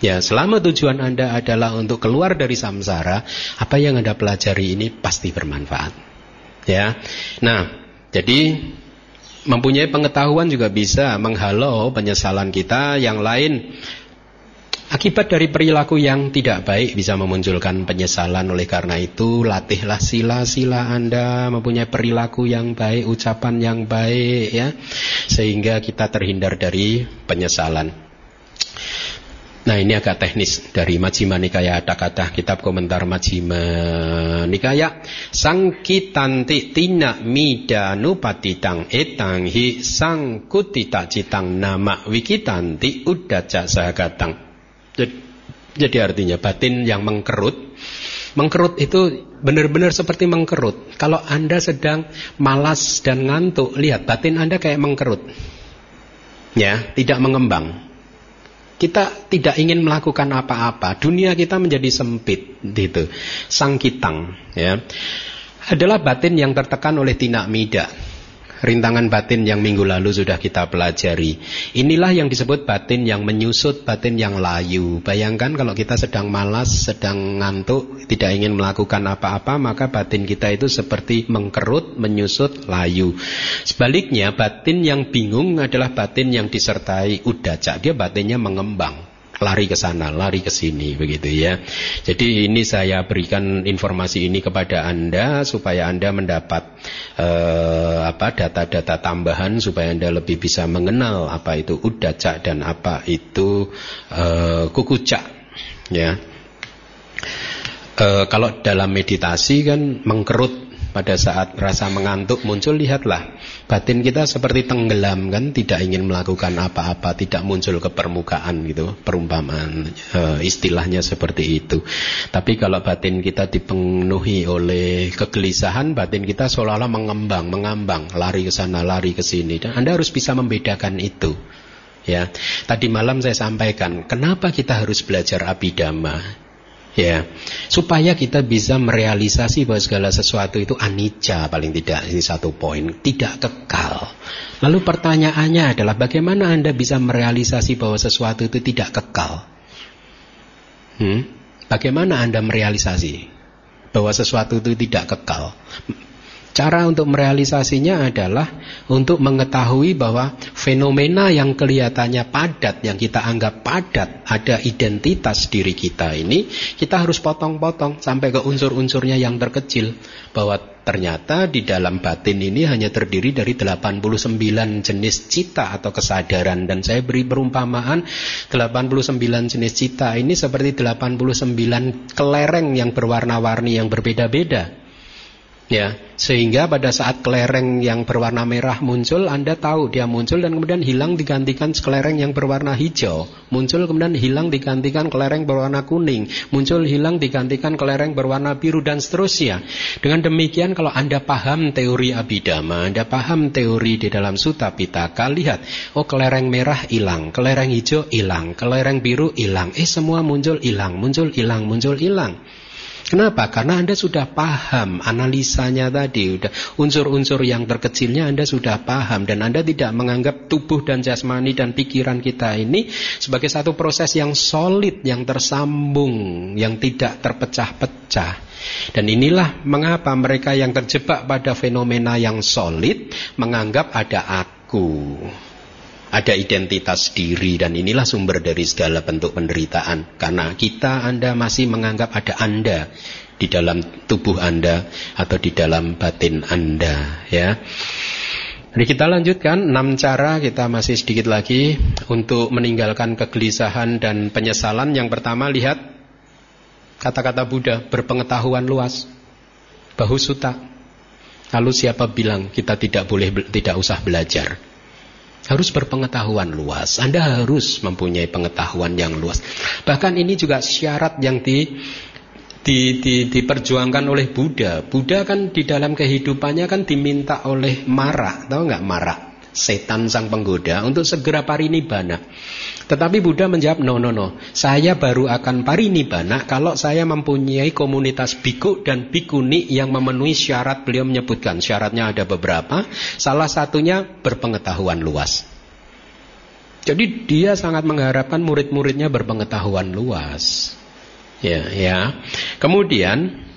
Ya, selama tujuan Anda adalah untuk keluar dari samsara, apa yang Anda pelajari ini pasti bermanfaat. Ya. Nah, jadi mempunyai pengetahuan juga bisa menghalau penyesalan kita yang lain Akibat dari perilaku yang tidak baik bisa memunculkan penyesalan. Oleh karena itu latihlah sila-sila Anda mempunyai perilaku yang baik, ucapan yang baik ya. Sehingga kita terhindar dari penyesalan. Nah ini agak teknis. Dari Majjhima Nikaya ada kata kitab komentar Majjhima Nikaya Sangkitanti tina mida nupatitang etang hi sangkutita citang nama wikitanti udaca sahagatang jadi, artinya batin yang mengkerut, mengkerut itu benar-benar seperti mengkerut. Kalau Anda sedang malas dan ngantuk, lihat batin Anda kayak mengkerut. Ya, tidak mengembang. Kita tidak ingin melakukan apa-apa. Dunia kita menjadi sempit gitu. Sangkitang ya. Adalah batin yang tertekan oleh tinak mida rintangan batin yang minggu lalu sudah kita pelajari. Inilah yang disebut batin yang menyusut, batin yang layu. Bayangkan kalau kita sedang malas, sedang ngantuk, tidak ingin melakukan apa-apa, maka batin kita itu seperti mengkerut, menyusut, layu. Sebaliknya, batin yang bingung adalah batin yang disertai udaca. Dia batinnya mengembang lari ke sana, lari ke sini begitu ya. Jadi ini saya berikan informasi ini kepada Anda supaya Anda mendapat uh, apa data-data tambahan supaya Anda lebih bisa mengenal apa itu udaca dan apa itu uh, kukucak ya. Uh, kalau dalam meditasi kan mengkerut pada saat rasa mengantuk muncul lihatlah batin kita seperti tenggelam kan? Tidak ingin melakukan apa-apa tidak muncul ke permukaan gitu. Perumpamaan e, istilahnya seperti itu. Tapi kalau batin kita dipenuhi oleh kegelisahan batin kita seolah-olah mengembang mengambang lari ke sana lari ke sini. Dan Anda harus bisa membedakan itu ya. Tadi malam saya sampaikan kenapa kita harus belajar abidama ya. Supaya kita bisa merealisasi bahwa segala sesuatu itu anicca paling tidak ini satu poin tidak kekal. Lalu pertanyaannya adalah bagaimana anda bisa merealisasi bahwa sesuatu itu tidak kekal? Hmm? bagaimana anda merealisasi bahwa sesuatu itu tidak kekal Cara untuk merealisasinya adalah untuk mengetahui bahwa fenomena yang kelihatannya padat, yang kita anggap padat, ada identitas diri kita ini, kita harus potong-potong sampai ke unsur-unsurnya yang terkecil. Bahwa ternyata di dalam batin ini hanya terdiri dari 89 jenis cita atau kesadaran. Dan saya beri perumpamaan 89 jenis cita ini seperti 89 kelereng yang berwarna-warni yang berbeda-beda. Ya, sehingga pada saat kelereng yang berwarna merah muncul, Anda tahu dia muncul dan kemudian hilang digantikan kelereng yang berwarna hijau. Muncul kemudian hilang digantikan kelereng berwarna kuning. Muncul hilang digantikan kelereng berwarna biru dan seterusnya. Dengan demikian kalau Anda paham teori abidama, Anda paham teori di dalam Sutta Pitaka, lihat, oh kelereng merah hilang, kelereng hijau hilang, kelereng biru hilang. Eh semua muncul hilang, muncul hilang, muncul hilang. Kenapa? Karena Anda sudah paham analisanya tadi, unsur-unsur yang terkecilnya Anda sudah paham dan Anda tidak menganggap tubuh dan jasmani dan pikiran kita ini sebagai satu proses yang solid, yang tersambung, yang tidak terpecah-pecah. Dan inilah mengapa mereka yang terjebak pada fenomena yang solid menganggap ada aku ada identitas diri dan inilah sumber dari segala bentuk penderitaan karena kita Anda masih menganggap ada Anda di dalam tubuh Anda atau di dalam batin Anda ya. Jadi kita lanjutkan enam cara kita masih sedikit lagi untuk meninggalkan kegelisahan dan penyesalan. Yang pertama lihat kata-kata Buddha berpengetahuan luas. Bahu suta. Lalu siapa bilang kita tidak boleh tidak usah belajar? Harus berpengetahuan luas. Anda harus mempunyai pengetahuan yang luas. Bahkan ini juga syarat yang di, di, di, diperjuangkan oleh Buddha. Buddha kan di dalam kehidupannya kan diminta oleh Mara, tahu nggak Mara? Setan sang penggoda untuk segera parinibbana. Tetapi Buddha menjawab, no, no, no. Saya baru akan parinibbana kalau saya mempunyai komunitas biku dan bikuni yang memenuhi syarat. Beliau menyebutkan syaratnya ada beberapa. Salah satunya berpengetahuan luas. Jadi dia sangat mengharapkan murid-muridnya berpengetahuan luas. Ya, ya. Kemudian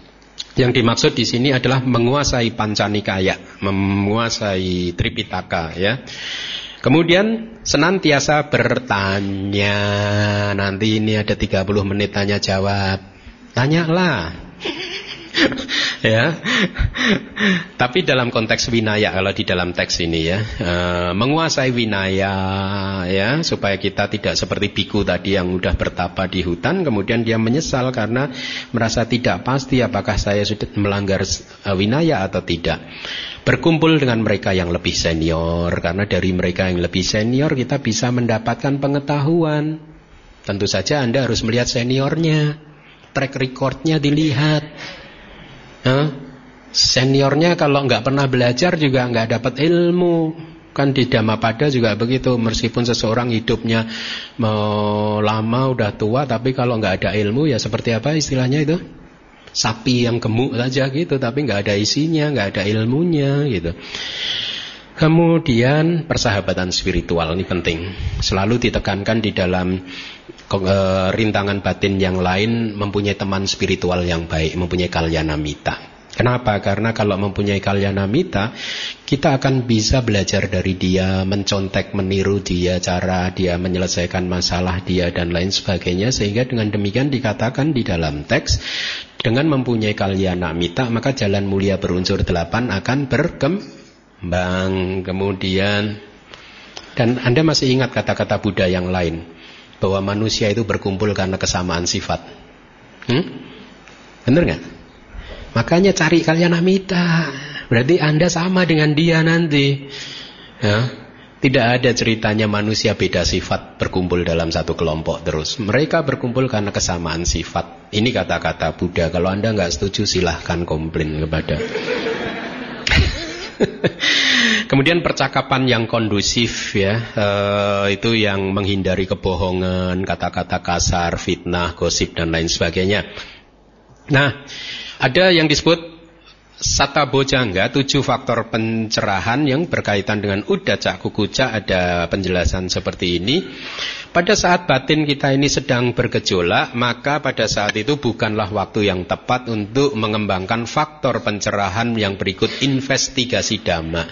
yang dimaksud di sini adalah menguasai pancanikaya, menguasai Tripitaka ya. Kemudian senantiasa bertanya. Nanti ini ada 30 menit tanya jawab. Tanyalah. ya. Tapi dalam konteks winaya kalau di dalam teks ini ya, e, menguasai winaya ya supaya kita tidak seperti biku tadi yang sudah bertapa di hutan kemudian dia menyesal karena merasa tidak pasti apakah saya sudah melanggar e, winaya atau tidak. Berkumpul dengan mereka yang lebih senior karena dari mereka yang lebih senior kita bisa mendapatkan pengetahuan. Tentu saja Anda harus melihat seniornya, track recordnya dilihat, Huh? Seniornya kalau nggak pernah belajar juga nggak dapat ilmu. Kan di Dhammapada juga begitu. Meskipun seseorang hidupnya mau lama udah tua, tapi kalau nggak ada ilmu ya seperti apa istilahnya itu? Sapi yang gemuk saja gitu, tapi nggak ada isinya, nggak ada ilmunya gitu. Kemudian persahabatan spiritual ini penting. Selalu ditekankan di dalam rintangan batin yang lain mempunyai teman spiritual yang baik, mempunyai kalyana mita. Kenapa? Karena kalau mempunyai kalyana mita, kita akan bisa belajar dari dia, mencontek, meniru dia, cara dia menyelesaikan masalah dia dan lain sebagainya. Sehingga dengan demikian dikatakan di dalam teks, dengan mempunyai kalyana mita, maka jalan mulia berunsur delapan akan berkembang. Kemudian, dan Anda masih ingat kata-kata Buddha yang lain bahwa manusia itu berkumpul karena kesamaan sifat. Hmm? Benar nggak? Makanya cari kalian amita. Berarti anda sama dengan dia nanti. Ya. Tidak ada ceritanya manusia beda sifat berkumpul dalam satu kelompok terus. Mereka berkumpul karena kesamaan sifat. Ini kata-kata Buddha. Kalau anda nggak setuju silahkan komplain kepada Kemudian percakapan yang kondusif ya, uh, itu yang menghindari kebohongan, kata-kata kasar, fitnah, gosip dan lain sebagainya. Nah, ada yang disebut Sata Bojangga, tujuh faktor pencerahan yang berkaitan dengan udaca kukuca ada penjelasan seperti ini. Pada saat batin kita ini sedang bergejolak, maka pada saat itu bukanlah waktu yang tepat untuk mengembangkan faktor pencerahan yang berikut investigasi dhamma.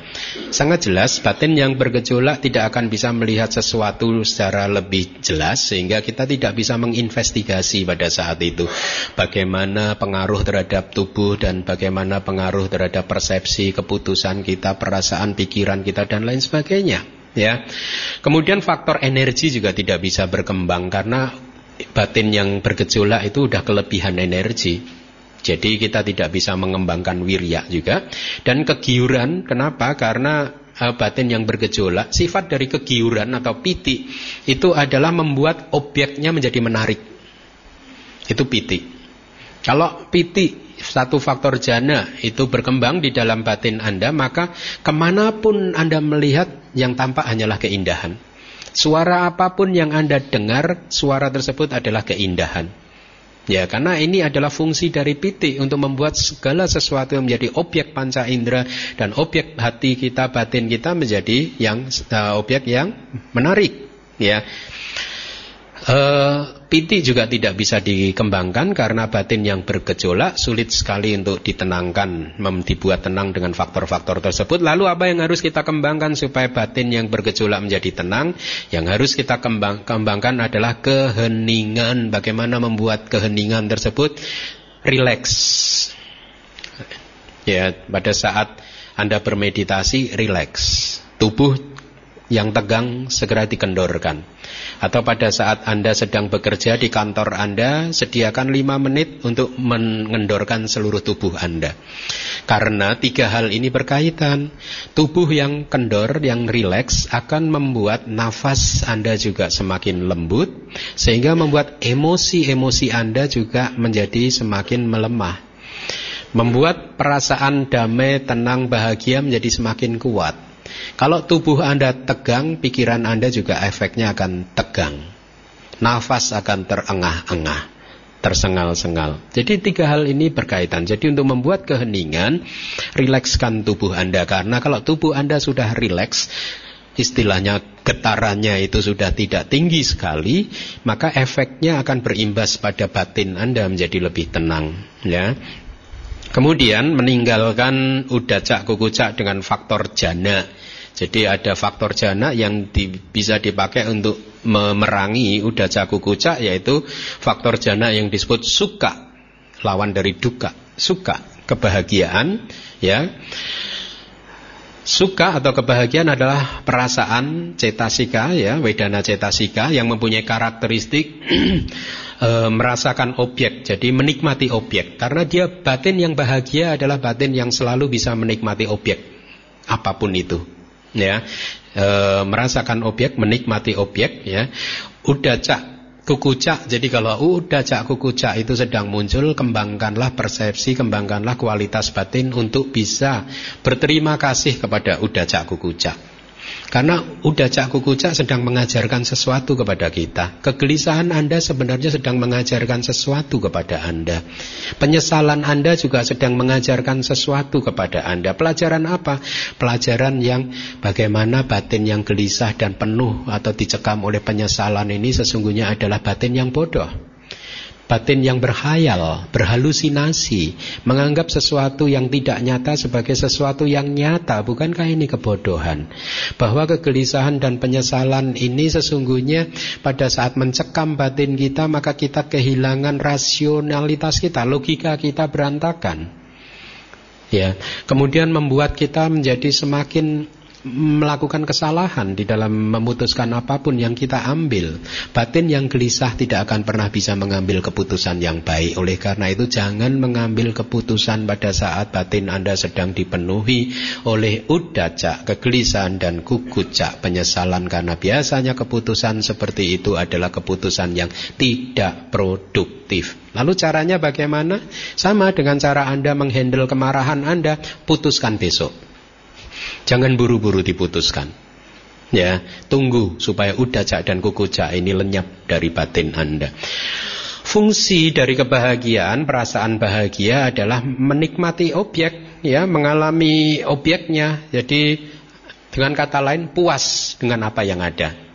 Sangat jelas, batin yang bergejolak tidak akan bisa melihat sesuatu secara lebih jelas, sehingga kita tidak bisa menginvestigasi pada saat itu. Bagaimana pengaruh terhadap tubuh dan bagaimana pengaruh terhadap persepsi, keputusan kita, perasaan, pikiran kita, dan lain sebagainya ya. Kemudian faktor energi juga tidak bisa berkembang karena batin yang bergejolak itu udah kelebihan energi. Jadi kita tidak bisa mengembangkan wirya juga dan kegiuran kenapa? Karena uh, batin yang bergejolak, sifat dari kegiuran atau piti itu adalah membuat objeknya menjadi menarik. Itu piti. Kalau piti satu faktor jana itu berkembang di dalam batin Anda, maka ke mana pun Anda melihat yang tampak hanyalah keindahan. Suara apa pun yang Anda dengar, suara tersebut adalah keindahan. Ya, karena ini adalah fungsi dari piti untuk membuat segala sesuatu menjadi objek panca indera dan objek hati kita, batin kita menjadi yang uh, objek yang menarik. Ya, Uh, piti juga tidak bisa dikembangkan karena batin yang bergejolak sulit sekali untuk ditenangkan, dibuat tenang dengan faktor-faktor tersebut. Lalu apa yang harus kita kembangkan supaya batin yang bergejolak menjadi tenang? Yang harus kita kembang, kembangkan adalah keheningan. Bagaimana membuat keheningan tersebut rileks? Ya, pada saat Anda bermeditasi rileks. Tubuh yang tegang segera dikendorkan. Atau pada saat Anda sedang bekerja di kantor Anda, sediakan lima menit untuk mengendorkan seluruh tubuh Anda. Karena tiga hal ini berkaitan. Tubuh yang kendor, yang rileks akan membuat nafas Anda juga semakin lembut, sehingga membuat emosi-emosi Anda juga menjadi semakin melemah. Membuat perasaan damai, tenang, bahagia menjadi semakin kuat kalau tubuh Anda tegang, pikiran Anda juga efeknya akan tegang. Nafas akan terengah-engah, tersengal-sengal. Jadi tiga hal ini berkaitan. Jadi untuk membuat keheningan, rilekskan tubuh Anda. Karena kalau tubuh Anda sudah rileks, istilahnya getarannya itu sudah tidak tinggi sekali, maka efeknya akan berimbas pada batin Anda menjadi lebih tenang, ya. Kemudian meninggalkan udacak kukucak dengan faktor jana. Jadi ada faktor jana yang di, bisa dipakai untuk memerangi udacak kukucak yaitu faktor jana yang disebut suka, lawan dari duka, suka, kebahagiaan, ya. Suka atau kebahagiaan adalah perasaan cetasika ya, wedana cetasika yang mempunyai karakteristik e, merasakan objek, jadi menikmati objek. Karena dia batin yang bahagia adalah batin yang selalu bisa menikmati objek apa pun itu. Ya, e, merasakan objek, menikmati objek ya. Udah cak kukucak. Jadi kalau udah cak kukucak itu sedang muncul, kembangkanlah persepsi, kembangkanlah kualitas batin untuk bisa berterima kasih kepada udah cak kukucak. Karena udah cak kukucak sedang mengajarkan sesuatu kepada kita. Kegelisahan Anda sebenarnya sedang mengajarkan sesuatu kepada Anda. Penyesalan Anda juga sedang mengajarkan sesuatu kepada Anda. Pelajaran apa? Pelajaran yang bagaimana batin yang gelisah dan penuh atau dicekam oleh penyesalan ini sesungguhnya adalah batin yang bodoh batin yang berhayal, berhalusinasi, menganggap sesuatu yang tidak nyata sebagai sesuatu yang nyata, bukankah ini kebodohan? Bahwa kegelisahan dan penyesalan ini sesungguhnya pada saat mencekam batin kita, maka kita kehilangan rasionalitas kita, logika kita berantakan. Ya, kemudian membuat kita menjadi semakin melakukan kesalahan di dalam memutuskan apa pun yang kita ambil. Batin yang gelisah tidak akan pernah bisa mengambil keputusan yang baik. Oleh karena itu jangan mengambil keputusan pada saat batin Anda sedang dipenuhi oleh udaca, kegelisahan dan kukucak, penyesalan. Karena biasanya keputusan seperti itu adalah keputusan yang tidak produktif. Lalu caranya bagaimana? Sama dengan cara Anda menghandle kemarahan Anda, putuskan besok. Jangan buru-buru diputuskan. Ya, tunggu supaya udacak dan kukucak ini lenyap dari batin Anda. Fungsi dari kebahagiaan, perasaan bahagia adalah menikmati objek, ya, mengalami objeknya. Jadi dengan kata lain puas dengan apa yang ada.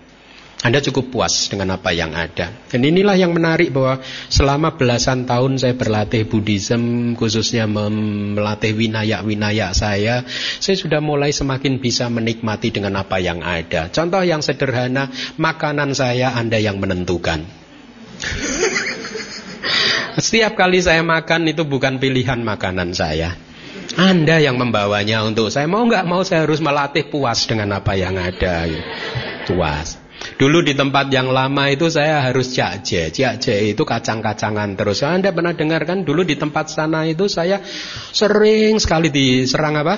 Anda cukup puas dengan apa yang ada. Dan inilah yang menarik bahwa selama belasan tahun saya berlatih Buddhism, khususnya melatih winaya-winaya saya, saya sudah mulai semakin bisa menikmati dengan apa yang ada. Contoh yang sederhana, makanan saya Anda yang menentukan. Setiap kali saya makan itu bukan pilihan makanan saya. Anda yang membawanya untuk saya mau nggak mau saya harus melatih puas dengan apa yang ada. Puas. Dulu di tempat yang lama itu saya harus jakje. Jakje itu kacang-kacangan terus. Anda pernah dengar kan dulu di tempat sana itu saya sering sekali diserang apa?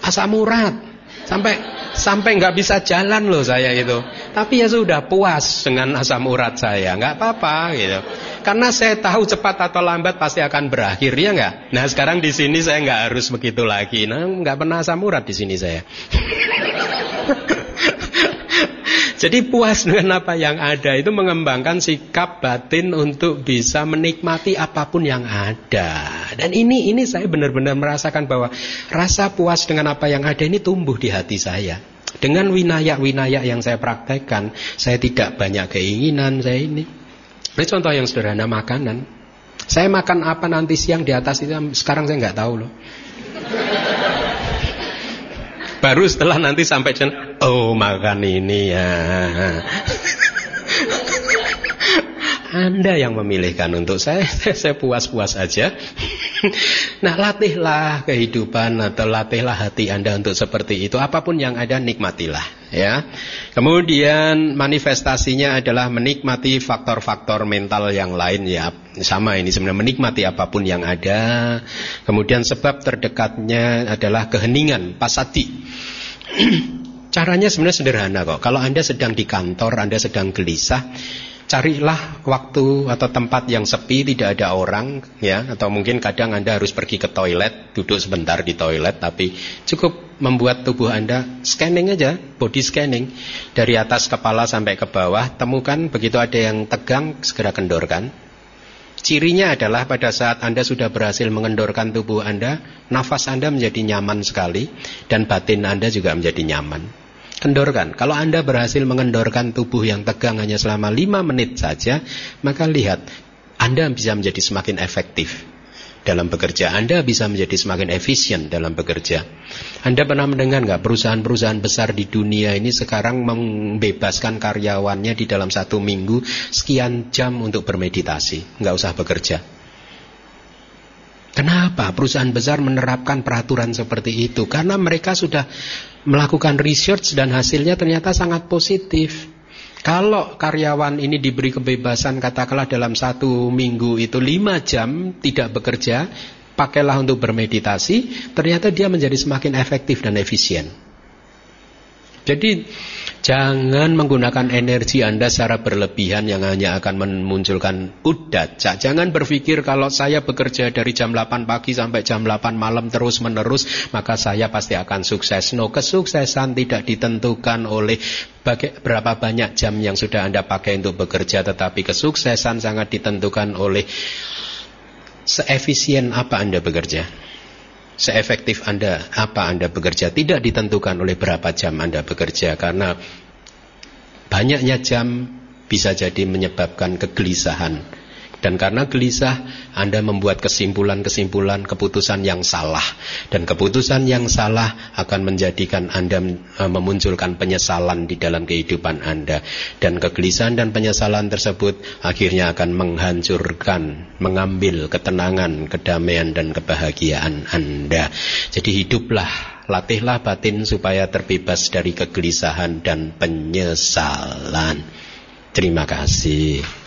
Asam urat. Sampai sampai nggak bisa jalan loh saya itu. Tapi ya sudah puas dengan asam urat saya, nggak apa-apa gitu. Karena saya tahu cepat atau lambat pasti akan berakhir ya nggak. Nah sekarang di sini saya nggak harus begitu lagi. Nah nggak pernah asam urat di sini saya. Jadi puas dengan apa yang ada itu mengembangkan sikap batin untuk bisa menikmati apa pun yang ada. Dan ini ini saya benar-benar merasakan bahwa rasa puas dengan apa yang ada ini tumbuh di hati saya. Dengan winaya-winaya yang saya praktekkan, saya tidak banyak keinginan saya ini. Ini contoh yang sederhana makanan. Saya makan apa nanti siang di atas itu sekarang saya nggak tahu loh. Baru setelah nanti sampai oh makan ini ya. Anda yang memilihkan untuk saya, saya puas-puas aja. Nah, latihlah kehidupan atau latihlah hati Anda untuk seperti itu. Apa pun yang ada nikmatilah, ya. Kemudian manifestasinya adalah menikmati faktor-faktor mental yang lain ya. Sama ini sebenarnya menikmati apa pun yang ada. Kemudian sebab terdekatnya adalah keheningan, pasati. Caranya sebenarnya sederhana kok. Kalau Anda sedang di kantor, Anda sedang gelisah, carilah waktu atau tempat yang sepi tidak ada orang ya. Atau mungkin kadang Anda harus pergi ke toilet duduk sebentar di toilet tapi cukup membuat tubuh Anda scanning aja body scanning. Dari atas kepala sampai ke bawah temukan begitu ada yang tegang segera kendorkan. Cirinya adalah pada saat Anda sudah berhasil mengendorkan tubuh Anda nafas Anda menjadi nyaman sekali dan batin Anda juga menjadi nyaman Kendorkan. Kalau Anda berhasil mengendorkan tubuh yang tegang hanya selama 5 menit saja, maka lihat, Anda bisa menjadi semakin efektif dalam bekerja. Anda bisa menjadi semakin efisien dalam bekerja. Anda pernah mendengar nggak perusahaan-perusahaan besar di dunia ini sekarang membebaskan karyawannya di dalam satu minggu sekian jam untuk bermeditasi, nggak usah bekerja. Kenapa perusahaan besar menerapkan peraturan seperti itu? Karena mereka sudah melakukan research dan hasilnya ternyata sangat positif. Kalau karyawan ini diberi kebebasan katakanlah dalam satu minggu itu lima jam tidak bekerja, pakailah untuk bermeditasi, ternyata dia menjadi semakin efektif dan efisien. Jadi Jangan menggunakan energi Anda secara berlebihan yang hanya akan memunculkan udat. Jangan berpikir kalau saya bekerja dari jam 8 pagi sampai jam 8 malam terus menerus, maka saya pasti akan sukses. No, kesuksesan tidak ditentukan oleh berapa banyak jam yang sudah Anda pakai untuk bekerja, tetapi kesuksesan sangat ditentukan oleh seefisien apa Anda bekerja seefektif Anda, apa Anda bekerja? Tidak ditentukan oleh berapa jam Anda bekerja karena banyaknya jam bisa jadi menyebabkan kegelisahan dan karena gelisah, Anda membuat kesimpulan-kesimpulan keputusan yang salah. Dan keputusan yang salah akan menjadikan Anda e, memunculkan penyesalan di dalam kehidupan Anda. Dan kegelisahan dan penyesalan tersebut akhirnya akan menghancurkan, mengambil ketenangan, kedamaian, dan kebahagiaan Anda. Jadi hiduplah latihlah batin supaya terbebas dari kegelisahan dan penyesalan. Terima kasih.